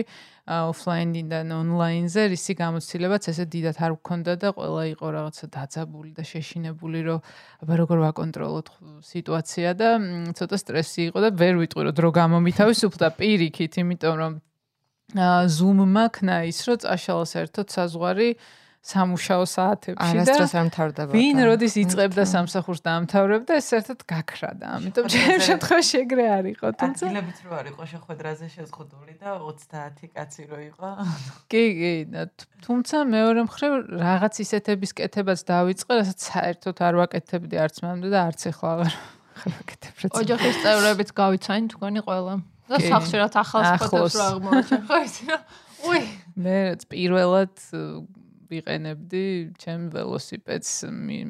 ოფლაინიდან ონლაინზე რისი გამოცდილებაც ესე დიდად არ გქონდა და ყველა იყო რაღაცა დაძაბული და შეშინებული რომ აბა როგორ ვაკონტროლოთ სიტუაცია და ცოტა სტრესი იყო და ვერ ვიტყვი რომ დრო გამომითავისუფლდა პირიქით იმიტომ რომ ზუმმა ქნა ის რომ წაშალა საერთოდ საზღვარი სამუშაო საათებში და არასდროს არ მთავრდება. ვინ როდის იწებდა სამსახურს და ამთავრებდა, ეს საერთოდ გაქრადა. ამიტომ ჩემ შემთხვევაში ეგრე არ იყო, თუმცა ადგილებით რო არ იყო შეხვედრაზე შეზღუდული და 30 კაცი რო იყო. კი, კი, თუმცა მეორე მხრივ რაღაც ისეთების კეთებას დავიწყე, რასაც საერთოდ არ ვაკეთებდი არც მამდე და არც ახლა აღარ ვაკეთებ. ოჯახის წევრებით გავიცანი თქვენი ყველა. და სახში რა ახალს ფოტოს რა აღმოჩენ, ხო იცი რა? უი, მე პირველად ვიყენებდი ჩემ ველოსიპედს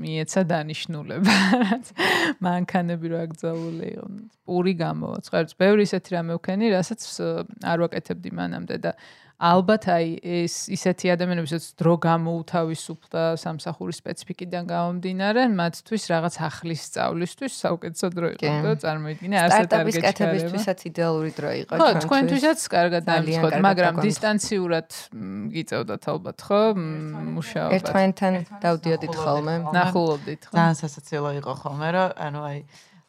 მიეცა დანიშნულება მანქანები რო აკძაული იყო. პური გამოვა ცხერც ბევრი ისეთი რამე ვქენი რასაც არ ვაკეთებდი მანამდე და ალბათ აი ეს ისეთი ადამიანები, ვისაც დრო გამოუთავისუფლდა სამსახურის სპეციფიკიდან გამომდინარე, მათთვის რაღაც ახლის სწავლისთვის საუკეთესო დრო იყო და წარმოიდგინე ასეთ არ გეჩქარება. სტარტაპისთვისაც იდეალური დრო იყო ჩვენთვის. ხო, თქვენთვისაც კარგად დაიმცხოთ, მაგრამ დისტანციურად გიწევდათ ალბათ, ხო? მუშაობა. ერთმანეთთან დავდიოდით ხოლმე. ნახულობდით, ხო? ძალიან სასაცილო იყო ხოლმე, რომ ანუ აი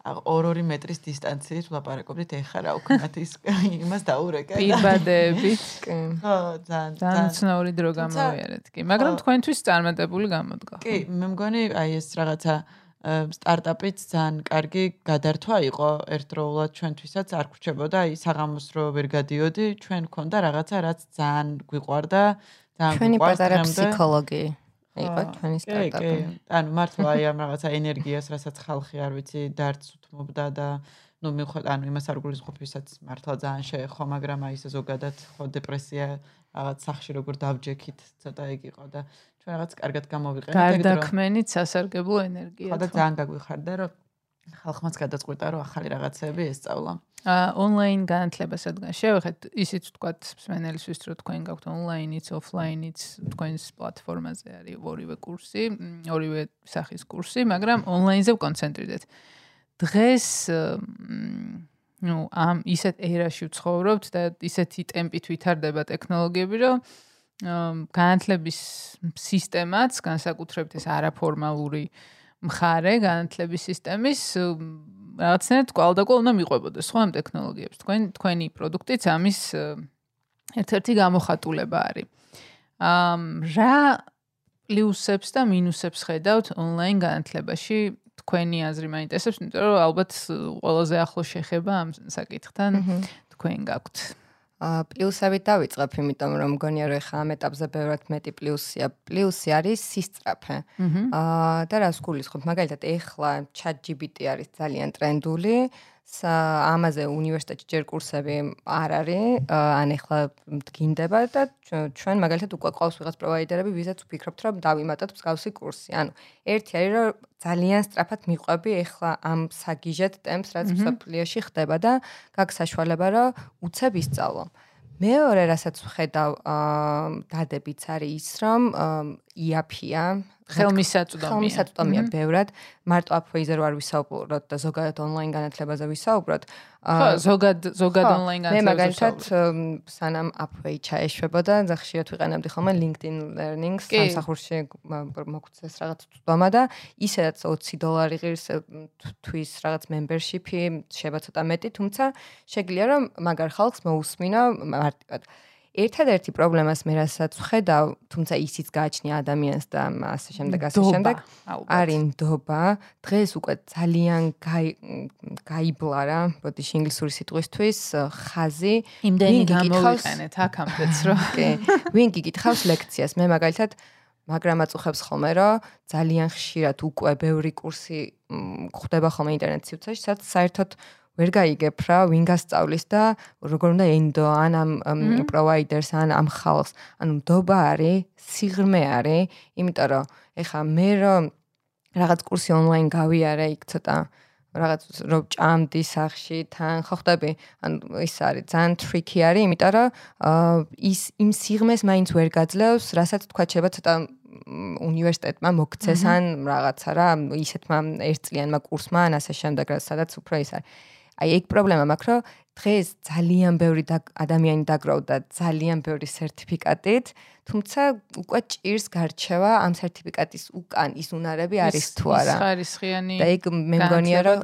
2-2 მეტრის დისტანციით ვლაპარაკობდით ეხა რა უქნათ ის იმას დაურეკე. პირბადებით. კი. ხო, ძალიან ძალიან ცნაური დრო გამოვიარეთ. კი, მაგრამ თქვენთვის წარმატებული გამოდგა. კი, მე მგონი აი ეს რაღაცა სტარტაპიც ძალიან კარგი გადართვა იყო ერთდროულად ჩვენთვისაც არ გრჩებოდა აი საღამოს რო ვერ გადიოდი ჩვენ გქონდა რაღაცა რაც ძალიან გვიყვარდა ძალიან ჩვენი პატარა ფსიქოლოგი იყო ჩვენი სტარტაპი. ანუ მართლა აი ამ რაღაცა ენერგიას, რასაც ხალხი არ ვიცი, დარც უთმობდა და ნუ მიხოთ, ანუ იმას არ გულისხმობ, მართლა ძალიან შეეხო, მაგრამ აი ეს ზოგადად ხო დეპრესია რაღაც სახში როგორ დავჯექით, ცოტა ეგ იყო და ჩვენ რაღაც კარგად გამოვიყენეთ. გარდაქმენით სასარგებლო ენერგია. ხო და ძალიან გაგვიხარდა, რომ ხალხმაც გადაწყვიტა, რომ ახალი რაღაცები ესწავლა. ონლაინ განათლებას რადგან შევეხეთ ისიც ვთქვათ სვენელისთვის რომ თქვენ გაქვთ ონლაინიც ოფლაინიც თქვენს პლატფორმაზე არის ორივე კურსი ორივე სახის კურსი მაგრამ ონლაინზე ვკონცენტრირდეთ დღეს ну ამ ისეთ ერაში ვცხოვრობთ და ისეთი ტემპით ვითარდება ტექნოლოგიები რომ განათლების სისტემაც განსაკუთრებით ეს არაფორმალური მხარე განათლების სისტემის რაღაცნაირად კვალდაკვალ უნდა მიყვებოდეს ხო ამ ტექნოლოგიებს. თქვენ თქვენი პროდუქტიც ამის ერთ-ერთი გამოხატულება არის. ამ რა პლუსებს და მინუსებს ხედავთ ონლაინ განათლებაში? თქვენი აზრი მაინტერესებს, იმიტომ რომ ალბათ ყველაზე ახლო შეხება ამ საკითხთან თქვენ გაქვთ. პლუსებით დავიწყებ, იმიტომ რომ მგონია რომ ახლა ამ ეტაპზე ბევრად მეტი პლუსია. პლუსი არის სისწრაფე. აა და რას გულისხმობ? მაგალითად, ახლა ChatGPT არის ძალიან ტრენდული. ამაზე უნივერსიტეტში ჯერ კურსები არ არის, ან ახლა მდგინდება და ჩვენ მაგალითად უკვე ყავს ვიღაც პროვაიდერები, ვიზაც ვფიქრობთ, რომ დავიმატოთ მსგავსი კურსი. ანუ ერთი არის, რომ ძალიან სწრაფად მიყვები ახლა ამ საგიჟეთ ტემპს, რაც საფლიოში ხდება და გაქვს საშუალება, რომ უცებ ისწავლო. მეორე, რასაც ვხედავ, დადებიც არის ის, რომ იაფია, ხელმისაწვდომია. ხელმისაწვდომია ბევრად. მარტო აპვეიზე რო არ ვისაუბროთ და ზოგადად ონლაინ განათლებაზე ვისაუბროთ. ხო, ზოგად ზოგად ონლაინ განათლებაზე. მე მაგალითად სანამ აპვეი ჩაეშვებოდა, ზახშიათ ვიყენებდი ხოლმე LinkedIn Learning-ს სამსახურში მოგვცეს რაღაც წვდომა და ისედაც 20 დოლარი ღირს თვის რაღაც membership-ი შეება ცოტა მეტი, თუმცა შეგიძლია რომ მაგარ ხალხს მოусმინო მარტივად. ერთადერთი პრობლემას მე რასაც ვხედავ, თუმცა ისიც გააჩნია ადამიანს და ასე შემდეგ, ასე შემდეგ, არის ნდობა. დღეს უკვე ძალიან გაიბლა რა, ბოდიში ინგლისური სიტყვისთვის ხაზი. იმდენი გამოვიყენეთ აქამდეც რო. კი. ვინ გიკითხავს ლექციას? მე მაგალითად მაგრამ აწუხებს ხოლმე რომ ძალიან ხშირად უკვე ბევრი კურსი ხდება ხოლმე ინტერნეტ სივრცეში, სადაც საერთოდ ვერ გაიგებ რა ვინ გასწავლის და როგორ უნდა ენდო ან ამ პროვაიდერს ან ამ ხალხს. ანუ დობა არის სიღრმე არის იმიტომ რომ ეხა მე რომ რაღაც კურსი ონლაინ გავიარე იქ ცოტა რაღაც რომ ჭამდი სახში თან ხო ხდები ან ის არის ძალიან ტრიკი არის იმიტომ რომ ის იმ სიღრმეს მაინც ვერ გაძლევს რასაც თქვა შეიძლება ცოტა უნივერსიტეტმა მოგცეს ან რაღაცა რა ისეთმა ერთწლიანმა კურსმა ან ასე შემდეგ სადაც უფრო ის არის აი ეგ პრობლემა მაქვს, რომ დღეს ძალიან ბევრი ადამიანი დაგროვდა ძალიან ბევრი სერტიფიკატით, თუმცა უკვე ჭირს გარჩევა ამ სერტიფიკატის უკან ის უნარები არის თუ არა. ის ხარისხიანი. და ეგ მე მგონია რომ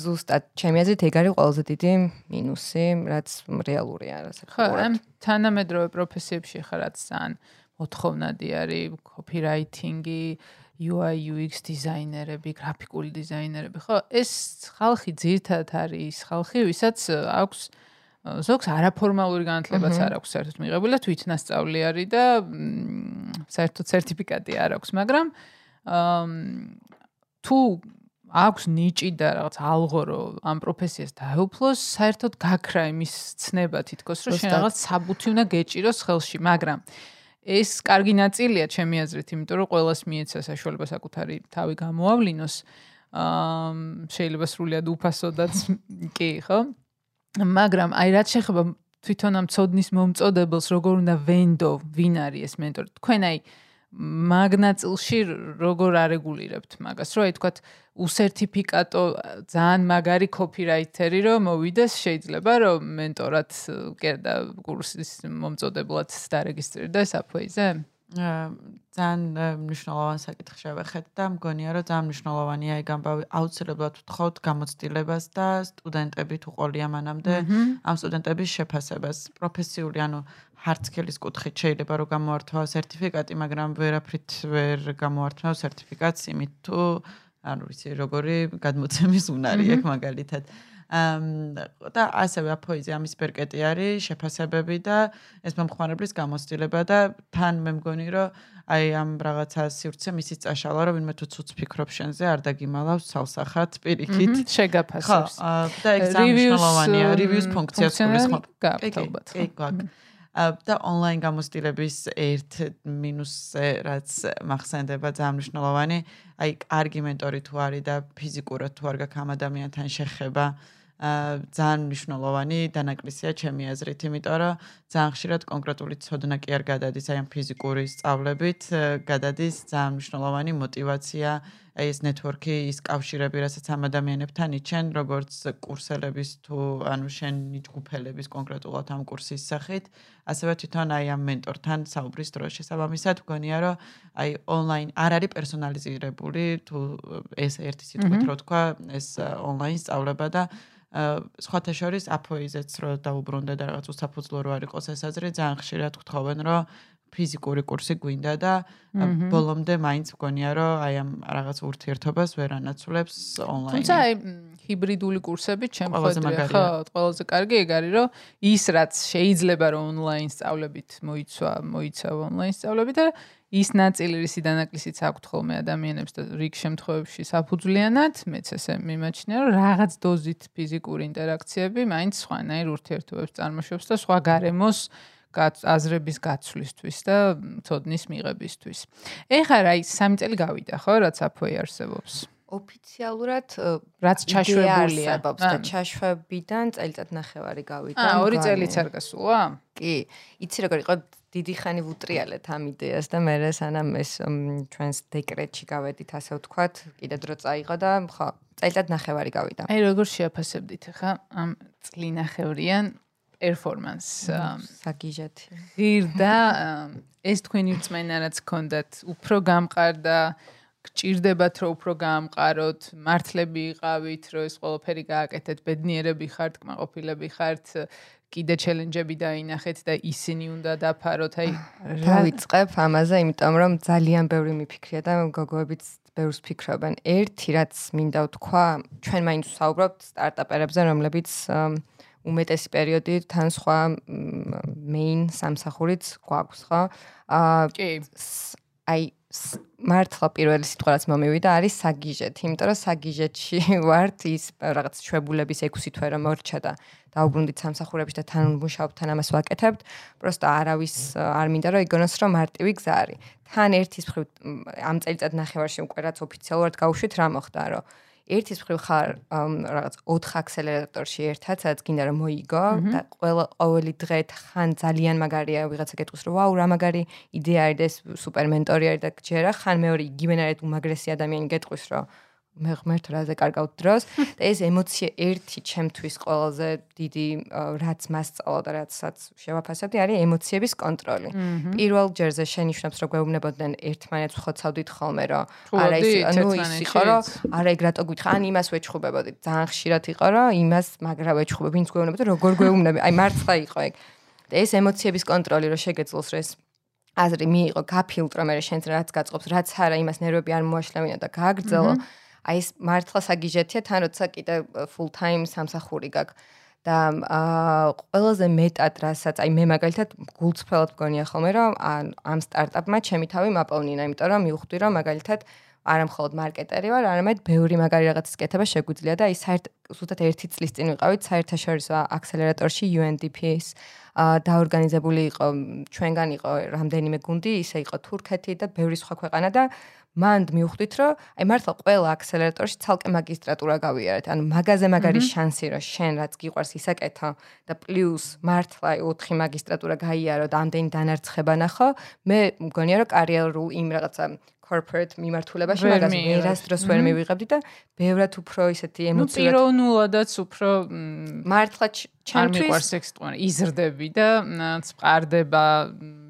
ზუსტად ჩემი აზრით ეგ არის ყველაზე დიდი მინუსი, რაც რეალურია რასაც ხო, ამ თანამედროვე პროფესიებში ხარ რაც ძალიან მოთხოვნადი არის, copywriting-ი, UI UX დიზაინერები, გრაფიკული დიზაინერები, ხო? ეს ხალხი ძირთად არის ხალხი, ვისაც აქვს ზოგს არაფორმალური განათლებაც არ აქვს საერთოდ მიღებული და თვითნასწავლი არის და საერთოდ სერტიფიკატი არ აქვს, მაგრამ თუ აქვს ნიჭი და რაღაც ალღორო ამ პროფესიას დაეუფლოს, საერთოდ გაქრა იმის ცნება თითქოს, რომ შენ რაღაც საბუთი უნდა გეჭიროს ხელში, მაგრამ ეს კარგი ნაწილია ჩემი აზრით, იმიტომ რომ ყოველას მიეცა საშუალება საკუთარი თავი გამოავლინოს. აა შეიძლება სრულიად უფასოდაც კი, ხო? მაგრამ აი რაც შეხება თვითონ ამ წოდნის მომწოდებელს, როგორ უნდა ვენდო, ვინ არის ეს მენტორი? თქვენ აი მაგნაწილში როგორ არეგულირებთ მაგას? რომ აი თქვათ უსერტიფიკატო ძალიან მაგარი კოპირაიტერი რომ მოვიდეს, შეიძლება რომ მენტორად კერდა კურსის მომწოდებლად დარეგისტრირდეს აპოიზე? ძალიან მნიშვნელოვანი საკითხი შევეხეთ და მგონია რომ ძალიან მნიშვნელოვანია ეგ ამბავი აუცილებლად ვთხოვთ გამოცდილებას და სტუდენტები თუ ყოლია მანამდე ამ სტუდენტების შეფასებას. პროფესიული ანუ ჰარდსკილის კუთხით შეიძლება რომ გამოართვა სერტიფიკატი მაგრამ ვერაფრით ვერ გამოართვა სერტიფიკატს იმით თუ ანუ ვიცი როგორი გადმოცემის უნარი აქვს მაგალითად და ასევე აფოიზი ამის პერკეტი არის შეფასებები და ეს მომხმარებლის გამოცდილება და თან მე მგონი რომ აი ამ რაღაცა სივრცე მისის წაშალა რომ ვინმე თუ ცუც ფიქრობ შენზე არ დაგიმალავს ცალსახად პირიქით. შეგაფასებს. ხო და ეგ სამშობლოვანია რივიუს ფუნქციას გულის ხო გაკეთებთ კი კი და ონლაინ გამოცდილების ერთ მინუსზე რაც მახსენდება ძალიან მნიშვნელოვანი. აი კარგი მენტორი თუ არის და ფიზიკურად თუ არ გაქვს ამ ადამიანთან შეხება ძალიან მნიშვნელოვანი დანაკლისია ჩემი აზრით, იმიტომ რომ ძალიან ხშირად კონკრეტული ცოდნა კი არ გადადის აი ამ ფიზიკური სწავლებით, გადადის ძალიან მნიშვნელოვანი мотиваცია, აი ეს ნეტვორკი, ის კავშირები, რასაც ამ ადამიანებთან იჩენ, როგორც კურსელების თუ ანუ შენი ჯგუფელების კონკრეტულად ამ კურსის სახით, ასევე თვითონ აი ამ მენტორთან საუბრის დროს შესაბამისად გქონია, რომ აი ონლაინ არ არის პერსონალიზირებული, თუ ეს ერთი სიტყვით რო თქვა, ეს онлайн სწავლება და სხვათა შორის აფოიზეც რო დაუბრუნდა და რაღაც უსაფუძვლო რო არ იყო იყოს ეს აზრი ძალიან ხშირად გთხოვენ რომ ფიზიკური კურსი გვინდა და ბოლომდე მაინც მგონია რომ აი ამ რაღაც ურთიერთობას ვერ ანაცვლებს ონლაინი. თუმცა აი ჰიბრიდული კურსები ჩემ ხედავ ხო ყველაზე კარგი ეგ არის რომ ის რაც შეიძლება რომ ონლაინ სწავლებით მოიცვა, მოიცვა ონლაინ სწავლებით და ის ნაწილი რისი დანაკლისიც აქვთ ხოლმე ადამიანებს და რიგ შემთხვევებში საფუძვლიანად, მეც ესე მიმაჩნია, რომ რაღაც დოზით ფიზიკური ინტერაქციები მაინც სხვანაირ ურთიერთობებს წარმოშობს და სხვა გარემოს აზრების გაცვლისთვის და ცოდნის მიღებისთვის. ეხლა რა ის სამი წელი გავიდა ხო, რაც აფოი არსებობს? ოფიციალურად რაც ჩაშვებულია და ჩაშვებიდან წელიწად ნახევარი გავიდა. აა, ორი წელიც არ გასულა? კი. იცი როგორ იყო დიდი ხანი ვუტრიალეთ ამ იდეას და მე სანამ ეს ჩვენს დეკრეტში გავედით ასე ვთქვათ, კიდე დრო წაიღო და ხო, წელიწად ნახევარი გავიდა. აი როგორ შეაფასებდით ხა ამ წლინახევრიან პერფორმანს საგიჟეთ. ღირდა ეს თქვენი რწმენა რაც გქონდათ, უფრო გამყარდა გჭირდებათ რომ უფრო გაამყაროთ, მართლები იყავით, რომ ეს ყველაფერი გააკეთეთ, ბედნიერები ხართ, კმაყოფილები ხართ, კიდე ჩელენჯები დაინახეთ და ისინი უნდა დაფაროთ. აი, რა ვიწყებ ამაზე, იმიტომ რომ ძალიან ბევრი მიფიქრია და გოგოებიც ბევრს ფიქრობენ. ერთი რაც მინდა ვთქვა, ჩვენ მაინც ვსაუბრობთ სტარტაპერებზე, რომლებიც უმეტესი პერიოდი თან სხვა main სამსახურიც გვაქვს, ხო? აა კი. აი მართლა პირველი სიტყვა რაც მომივიდა არის საგიჟეთ, იმიტომ რომ საგიჟეთში ვართ ის რაღაც ჩვებულების 6 თვე რომ მორჩა და დაუბრუნდით სამსახურებში და თან მუშაობთ, თან ამას ვაკეთებთ. პროსტა არავის არ მინდა რომ იგონოს რომ მარტივი გზა არის. თან ერთის მხრივ ამ წელიწად ნახევარში უკვე რაც ოფიციალურად გავუშვით რა მოხდა, რომ ერთის მხრივ ხარ რაღაც 4 აქსელერატორში ერთად, სადაც გინდა რომ მოიგო და ყველა ყოველი დღე ხან ძალიან მაგარია ვიღაცა გეტყვის რომ ვაუ რა მაგარი იდეა არის და ეს სუპერ მენტორი არის და ჯერა ხან მეორე იგივენაირად უმაგრესი ადამიანი გეტყვის რომ მე ღმერთ რაზე კარგავთ დროს. და ეს ემოცია ერთი ჩემთვის ყველაზე დიდი რაც მასწავლა და რაცაც შევაფასებდი არის ემოციების კონტროლი. პირველ ჯერზე შენიშნავს რომ გვეუბნებოდნენ ერთმანეთს ხოცავდით ხოლმე რომ არა ის ნუ ის იყო რომ არა ეგ რატო გითხა ან იმას ვეჩხუბებოდით ძალიან ხშირად იყო რომ იმას მაგრა ვეჩხუბებ ვინც გვეუბნებოდა როგორ გვეუბნები. აი მართლა იყო ეგ. და ეს ემოციების კონტროლი რომ შეგეძლოს რომ ეს აზრი მიიღო გაფილტრო მე შენც რაც გაწყობს რაც არა იმას ნერვები არ მოაშლევინა და გააგრძელო აი ეს მართლა საგიჟეთია თან როცა კიდე full time სამსახური გაქვს. და აა ყველაზე მეტად რასაც აი მე მაგალითად გულწრფელად მგონია ხოლმე რომ ამ სტარტაპმა ჩემი თავი მაპოვნინა იმიტომ რომ მივხვდი რომ მაგალითად არა მხოლოდ მარკეტერი ვარ, არამედ ბევრი მაგარი რაღაცის კეთება შეგვიძლია და ის საერთ ზუსტად ერთი წლის წინ ვიყავით საერთაშორისო აქსელერატორში UNDP-ის დაორგანიზებული იყო ჩვენგან იყო რამდენიმე გუნდი, ისე იყო თურქეთი და ბევრი სხვა ქვეყანა და მანდ მივხვდით, რომ აი მართლა ყველა აქსელერატორში ცალკე მაგისტრატურა გავიარეთ. ანუ მაგაზე მაგარი შანსი, რომ შენ რაც გიყვარს ისაკეთო და პლუს მართლა 4 მაგისტრატურა გაიარო და ამდენი დანარცხება ნახო, მე მგონია, რომ კარიერულ იმ რაღაცა corporate მიმართულებაში, მაგას ვერასდროს ვერ მივიღებდი და ბევრად უფრო ისეთი ემოციურად პიროვნულადაც უფრო მართლა ჩ- არ ჩემთვის მიყვარს ექსტუარი იზრდები და მ,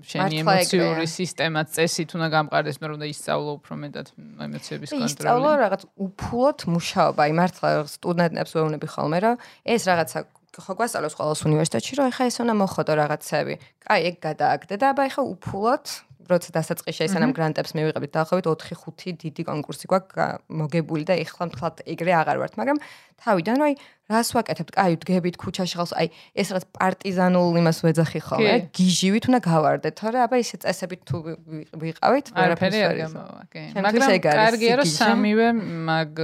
შენი ემოციური სისტემა წესით უნდა გამყარდეს მე რომ და ისწავლო უფრო მეტად ემოციების და ისწავლო კონტროლი რაღაც უფულოდ მუშაობა. აი მართლა სტუდენტებს ვეუბნები ხოლმე, რომ ეს რაღაცა ხო გვასწავლოს ყოველს უნივერსიტეტში, რომ ეხა ეს უნდა მოხოდო რაღაცები. კაი, ეგ გადააგდე და აბა ეხა უფულოდ როცა დასაწყისში ეს ანამ გრანტებს მივიღებით დაახლოებით 4-5 დიდი კონკურსი გვაქვს მოგებული და ეხლა მთლად ეგრე აღარ ვართ, მაგრამ თავიდან აი რას ვაკეთებთ? კაი, ვდგებით ქუჩაში ხალხს, აი ეს რაღაც პარტიზანულ იმას ვეძახი ხოლმე, გიჟივით უნდა გავარდეთ, თორე აბა ისე წესებით თუ ვი- ვი- ვიყავით, არაფერი არ გამოვა, კი. მაგრამ კარგია რომ სამივე მაგ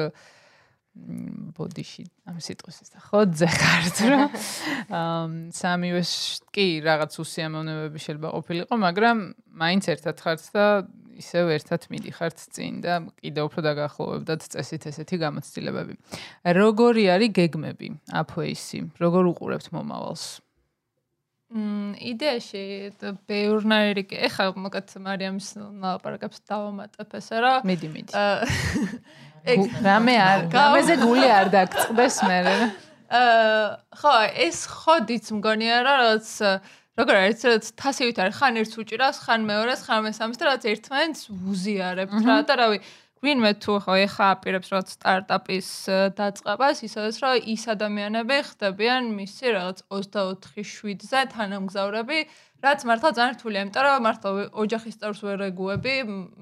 ბოდიში ამ სიტყვის ის და ხოძე ხართ რომ ამ სამივე შ- კი რაღაც უსიამოვნებები შეიძლება ყოფილიყო, მაგრამ მაინც ერთად ხართ და ისევ ერთად მიდიხართ წინ და კიდევ უფრო დაგახლოვებდათ წესით ესეთი გამოცდილებები. როგორი არის გეგმები აფოისი? როგორ უყურებთ მომავალს? მ იდეაში ბევრნაირი კი ეხა მოკეთ მარიამის ლაპარაკებს დავამატებ ესე რა მიდი მიდი. ეგ რამე არ, რამეზე გული არ დაგწყდეს მე. აა ხო ეს ხოდიც მგონია რა რაც როგორ არის რაც თასივით არის ხან ერთს უჭირავს ხან მეორეს ხან მესამეს და რაც ერთმანეთს უზიარებთ რა და რავი ვინმე თუ ხო ეხა აპირებს რაღაც სტარტაპის ა, დაწყებას ისედაც რომ ის ადამიანები ხდებიან მისი რაღაც 24/7-ზე თანამგზავრები რაც მართლა ძალიან რთულია იმიტომ რომ მართლა ოჯახის წევრს ვერ ეგუები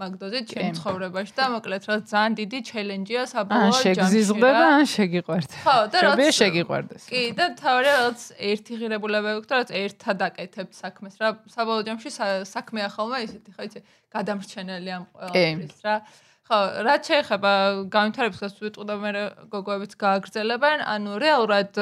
მაგდოზით ჩემ ცხოვრებაში და მოკლედ რა ძალიან დიდი ჩელენჯია ან საბოლოო ჯამში შეგზიზღდება, რა. ან შეგიყვართ. ხო, და შეიძლება რაც- შეგიყვარდეს. კი და თავი რაღაც ერთი ღირებულება გვაქვს, რაც ერთად აკეთებთ საქმეს რა. საბოლოო ჯამში სა- საქმეა ხოლმე ისეთი, ხო იცი, გადამრჩენელი ამ ყველაფრის რა. ხო, რაც შეეხება განვითარებას ვიტყოდა მე გოგოებიც გააგრძელებენ, ანუ რეალურად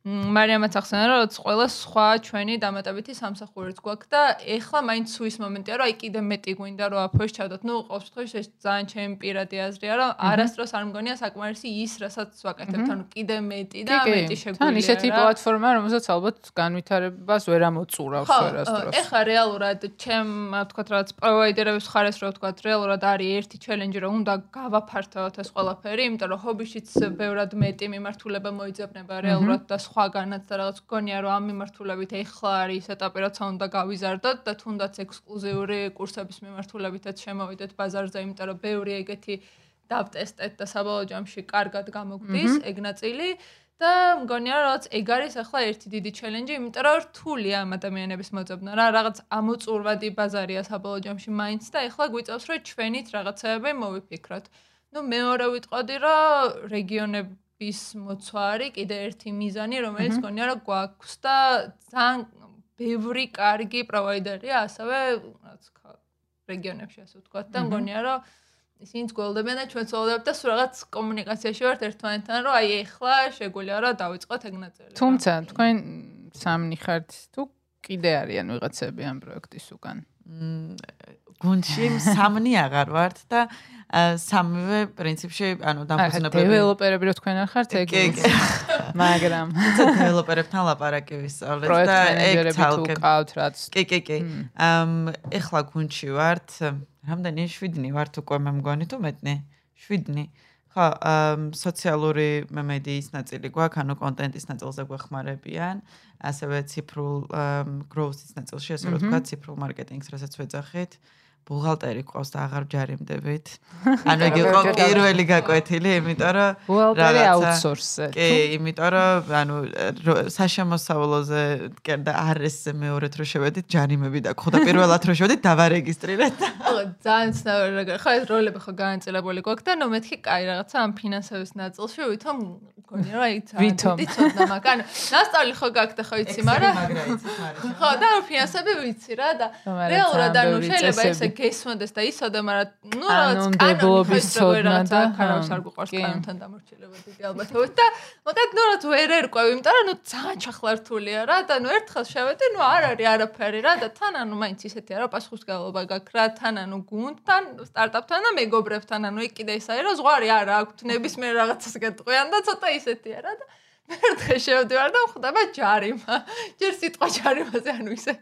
მარიამაც ახსენა რომ ყველა სხვა ჩვენი დამატებითი სამსახურიც გვაქვს და ეხლა მაინც სუის მომენტია რომ აი კიდე მეტი გვინდა რომ აფოეს ჩავდოთ. ნუ ყოველ შემთხვევაში ეს ძალიან ჩემი პირადი აზრია რომ არასდროს არ მგონია საკმარისი ის რასაც ვაკეთებთ, ანუ კიდე მეტი და მეტი შეგვიძლია. თან ისეთი რა. პლატფორმა, რომელსაც ალბათ განვითარებას ვერ ამოწურავს ვერასდროს. ეხლა რეალურად ჩემ ვთქვათ რაღაც პროვაიდერების ხარეს რო ვთქვათ რეალურად არის ერთი ჩელენჯი რომ უნდა გავაფართოვოთ ეს ყველაფერი, იმიტომ რომ ჰობიშიც ბევრად მეტი მიმართულება მოიძებნება რეალურად და სხვაგანაც და რაღაც გონია რომ ამ მიმართულებით ეხლა არის ეტაპი როცა უნდა გავიზარდოთ და თუნდაც ექსკლუზიური კურსების მიმართულებითაც შემოვიდეთ ბაზარზე, იმიტომ რომ ბევრი ეგეთი დავტესტეთ და საბოლოო ჯამში კარგად გამოგვდის ეგ ნაწილი. და მგონია რომ რაღაც ეგ არის ახლა ერთი დიდი ჩელენჯი, იმიტომ რომ რთულია ამ ადამიანების მოძებნა რა, რაღაც ამოწურვადი ბაზარია საბოლოო ჯამში მაინც და ახლა გვიწევს რომ ჩვენით რაღაცეები მოვიფიქროთ. ნუ მეორე ვიტყოდი რომ რეგიონების მოცვა არის კიდე ერთი მიზანი, რომელიც მგონია რომ გვაქვს და ძალიან ბევრი კარგი პროვაიდერია ასევე რაც რეგიონებში ასე ვთქვათ და მგონია რომ ისინიც გველდებიან და ჩვენც ველდებთ და სულ რაღაც კომუნიკაციაში ვართ ერთმანეთთან, რომ აი ეხლა შეგვიძლია რომ დავიწყოთ ეგ ნაწილი. თუმცა თქვენ სამნი ხართ თუ კიდე არიან ვიღაცები ამ პროექტის უკან. მ, გუნდში სამნი აღარ ვართ და სამივე პრინციპში ანუ აა დამფუძნებელი დეველოპერები რო თქვენ არ ხართ ეგ მაგრამ დეველოპერებთან ლაპარაკი ვისწავლეთ და ეგ თალკე ყავთ რაც კი კი კი. ამ ეხლა გუნდში ვართ. რამდენი? 7-ნი ვართ უკვე მე მგონი თუ მეტნი? 7-ნი ხო ამ სოციალური მედიის ნაწილი გვაქვს ანუ კონტენტის ნაწილზე გვეხმარებიან. ასევე ციფრულ growth-ის ნაწილში ასე რომ თქვა ციფრულ მარკეტინგს რასაც ვეძახით ბუღალტერი ყავს და აღარ ჯარიმდებით. ანუ იგი იყო პირველი გაკვეთილი, იმიტომ რომ ბუღალტერი რაღაცა- აუთსორსზე. კი, იმიტომ რომ ანუ საშემოსავლოზე და RS-ზე მეორედ რო შევედით, ჯარიმები და ხო და პირველად რო შევედით, დავარეგისტრირეთ. და ხო, ძალიან ცნაური რა. ხო, ეს როლები ხო განაწილებული გვაქვს და ნუ მეთქი კაი რაღაცა ამ ფინანსების ნაწილში ვითომ მგონია რომ აი ვითომ. ცოდნა მაქვს. ანუ ნასწავლი ხო გაქვს და ხო იცი, მაგრამ ხო და ფინანსები ვიცი რა და რეალურად ანუ შეიძლება ესე გესმოდეს და ისოდე, მაგრამ ნუ რაღაც ნდებლობის ცოდნა და, ქარავს არ კი. კანონთან დამორჩილება დიდი ალბათობით და მაგათ ნუ რაღაც ვერ ერკვევ, იმიტომ რომ ნუ ძალიან ჩახლართულია რა და ნუ ერთხელ შევედი, ნუ არ არის არაფერი რა და თან ანუ მაინც ისეთი არა პასუხისგებლობა გაქვს რა, თან ანუ გუნდთან, სტარტაპთან და მეგობრებთან, ანუ იქ კიდე ის არის რომ ზღვარი არა აქვთ ნებისმიერ რაღაცას გეტყვიან და ცოტა ისეთია რა და ერთხელ შევდივარ და ხვდება ჯარიმა. ჯერ სიტყვა ჯარიმაზე ანუ ისე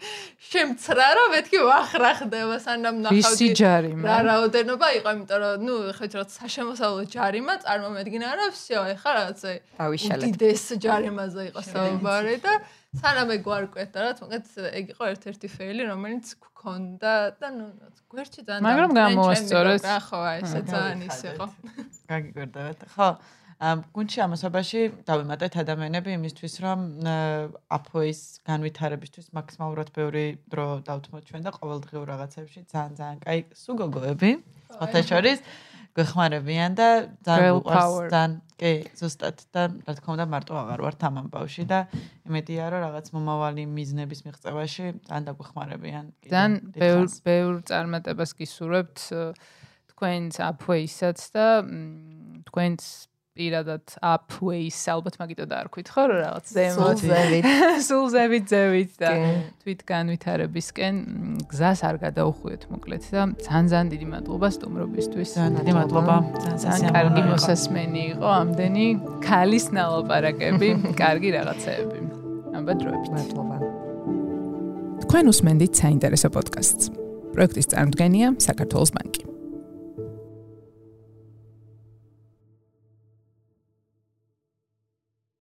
შემცრა რომ მეთქი ვახრა ხდება სანამ ნახავდი. ვისი ჯარიმა? რა რაოდენობა იყო, იმიტომ რომ ნუ ხეთ რა საშემოსავლო ჯარიმა წარმომედგინა რომ всё, ეხლა რაღაცა დავიშალეთ. უდიდეს ჯარიმაზე იყო საუბარი და სანამ ეგ ვარკვეთ და რა თქმა უნდა ეგ იყო ერთ-ერთი ფეილი რომელიც გქონდა და ნუ გვერდში ძალიან მაგრამ დამტკბენ გამოასწორეს. ჩემი გოგრა, ხო აი ესე ძალიან ის იყო. გაგიკვირდებით. ხო. ამ გუნჩი ამასობაში დავიმატეთ ადამიანები იმისთვის, რომ აფოის განვითარებისთვის მაქსიმალურად ბევრი დრო დავთმოთ ჩვენ და ყოველდღიურ რაღაცებში ძალიან ძალიან კაი სუგოგოები. სხვათა შორის გეხმარებიან და ძალიან უყვარს ძალიან კი ზუსტად და რა თქმა უნდა მარტო აღარ ვართ ამ ამბავში და იმედია რომ რაღაც მომავალი მიზნების მიღწევაში ძალიან დაგვეხმარებიან. ძალიან ბევრ ბევრ წარმატებას გისურვებთ თქვენს აფოისაც და თქვენს პირადად upways ალბათ მაგიტო დაარქვით ხო რომ რაღაც ზემოთ. ზევით სულზევით ზევით და თვით განვითარებისკენ გზას არ გადაუხვიოთ მოკლედ და ძალიან დიდი მადლობა სტუმრობისთვის. ძალიან დიდი მადლობა. ძალიან კარგი მოსასმენი იყო ამდენი ქალის ნალაპარაკები კარგი რაღაცეები. აბა დროებით. მადლობა. თქვენ უსმენთ საინტერესო პოდკასტს. პროექტის წარმოდგენია საქართველოს ბანკი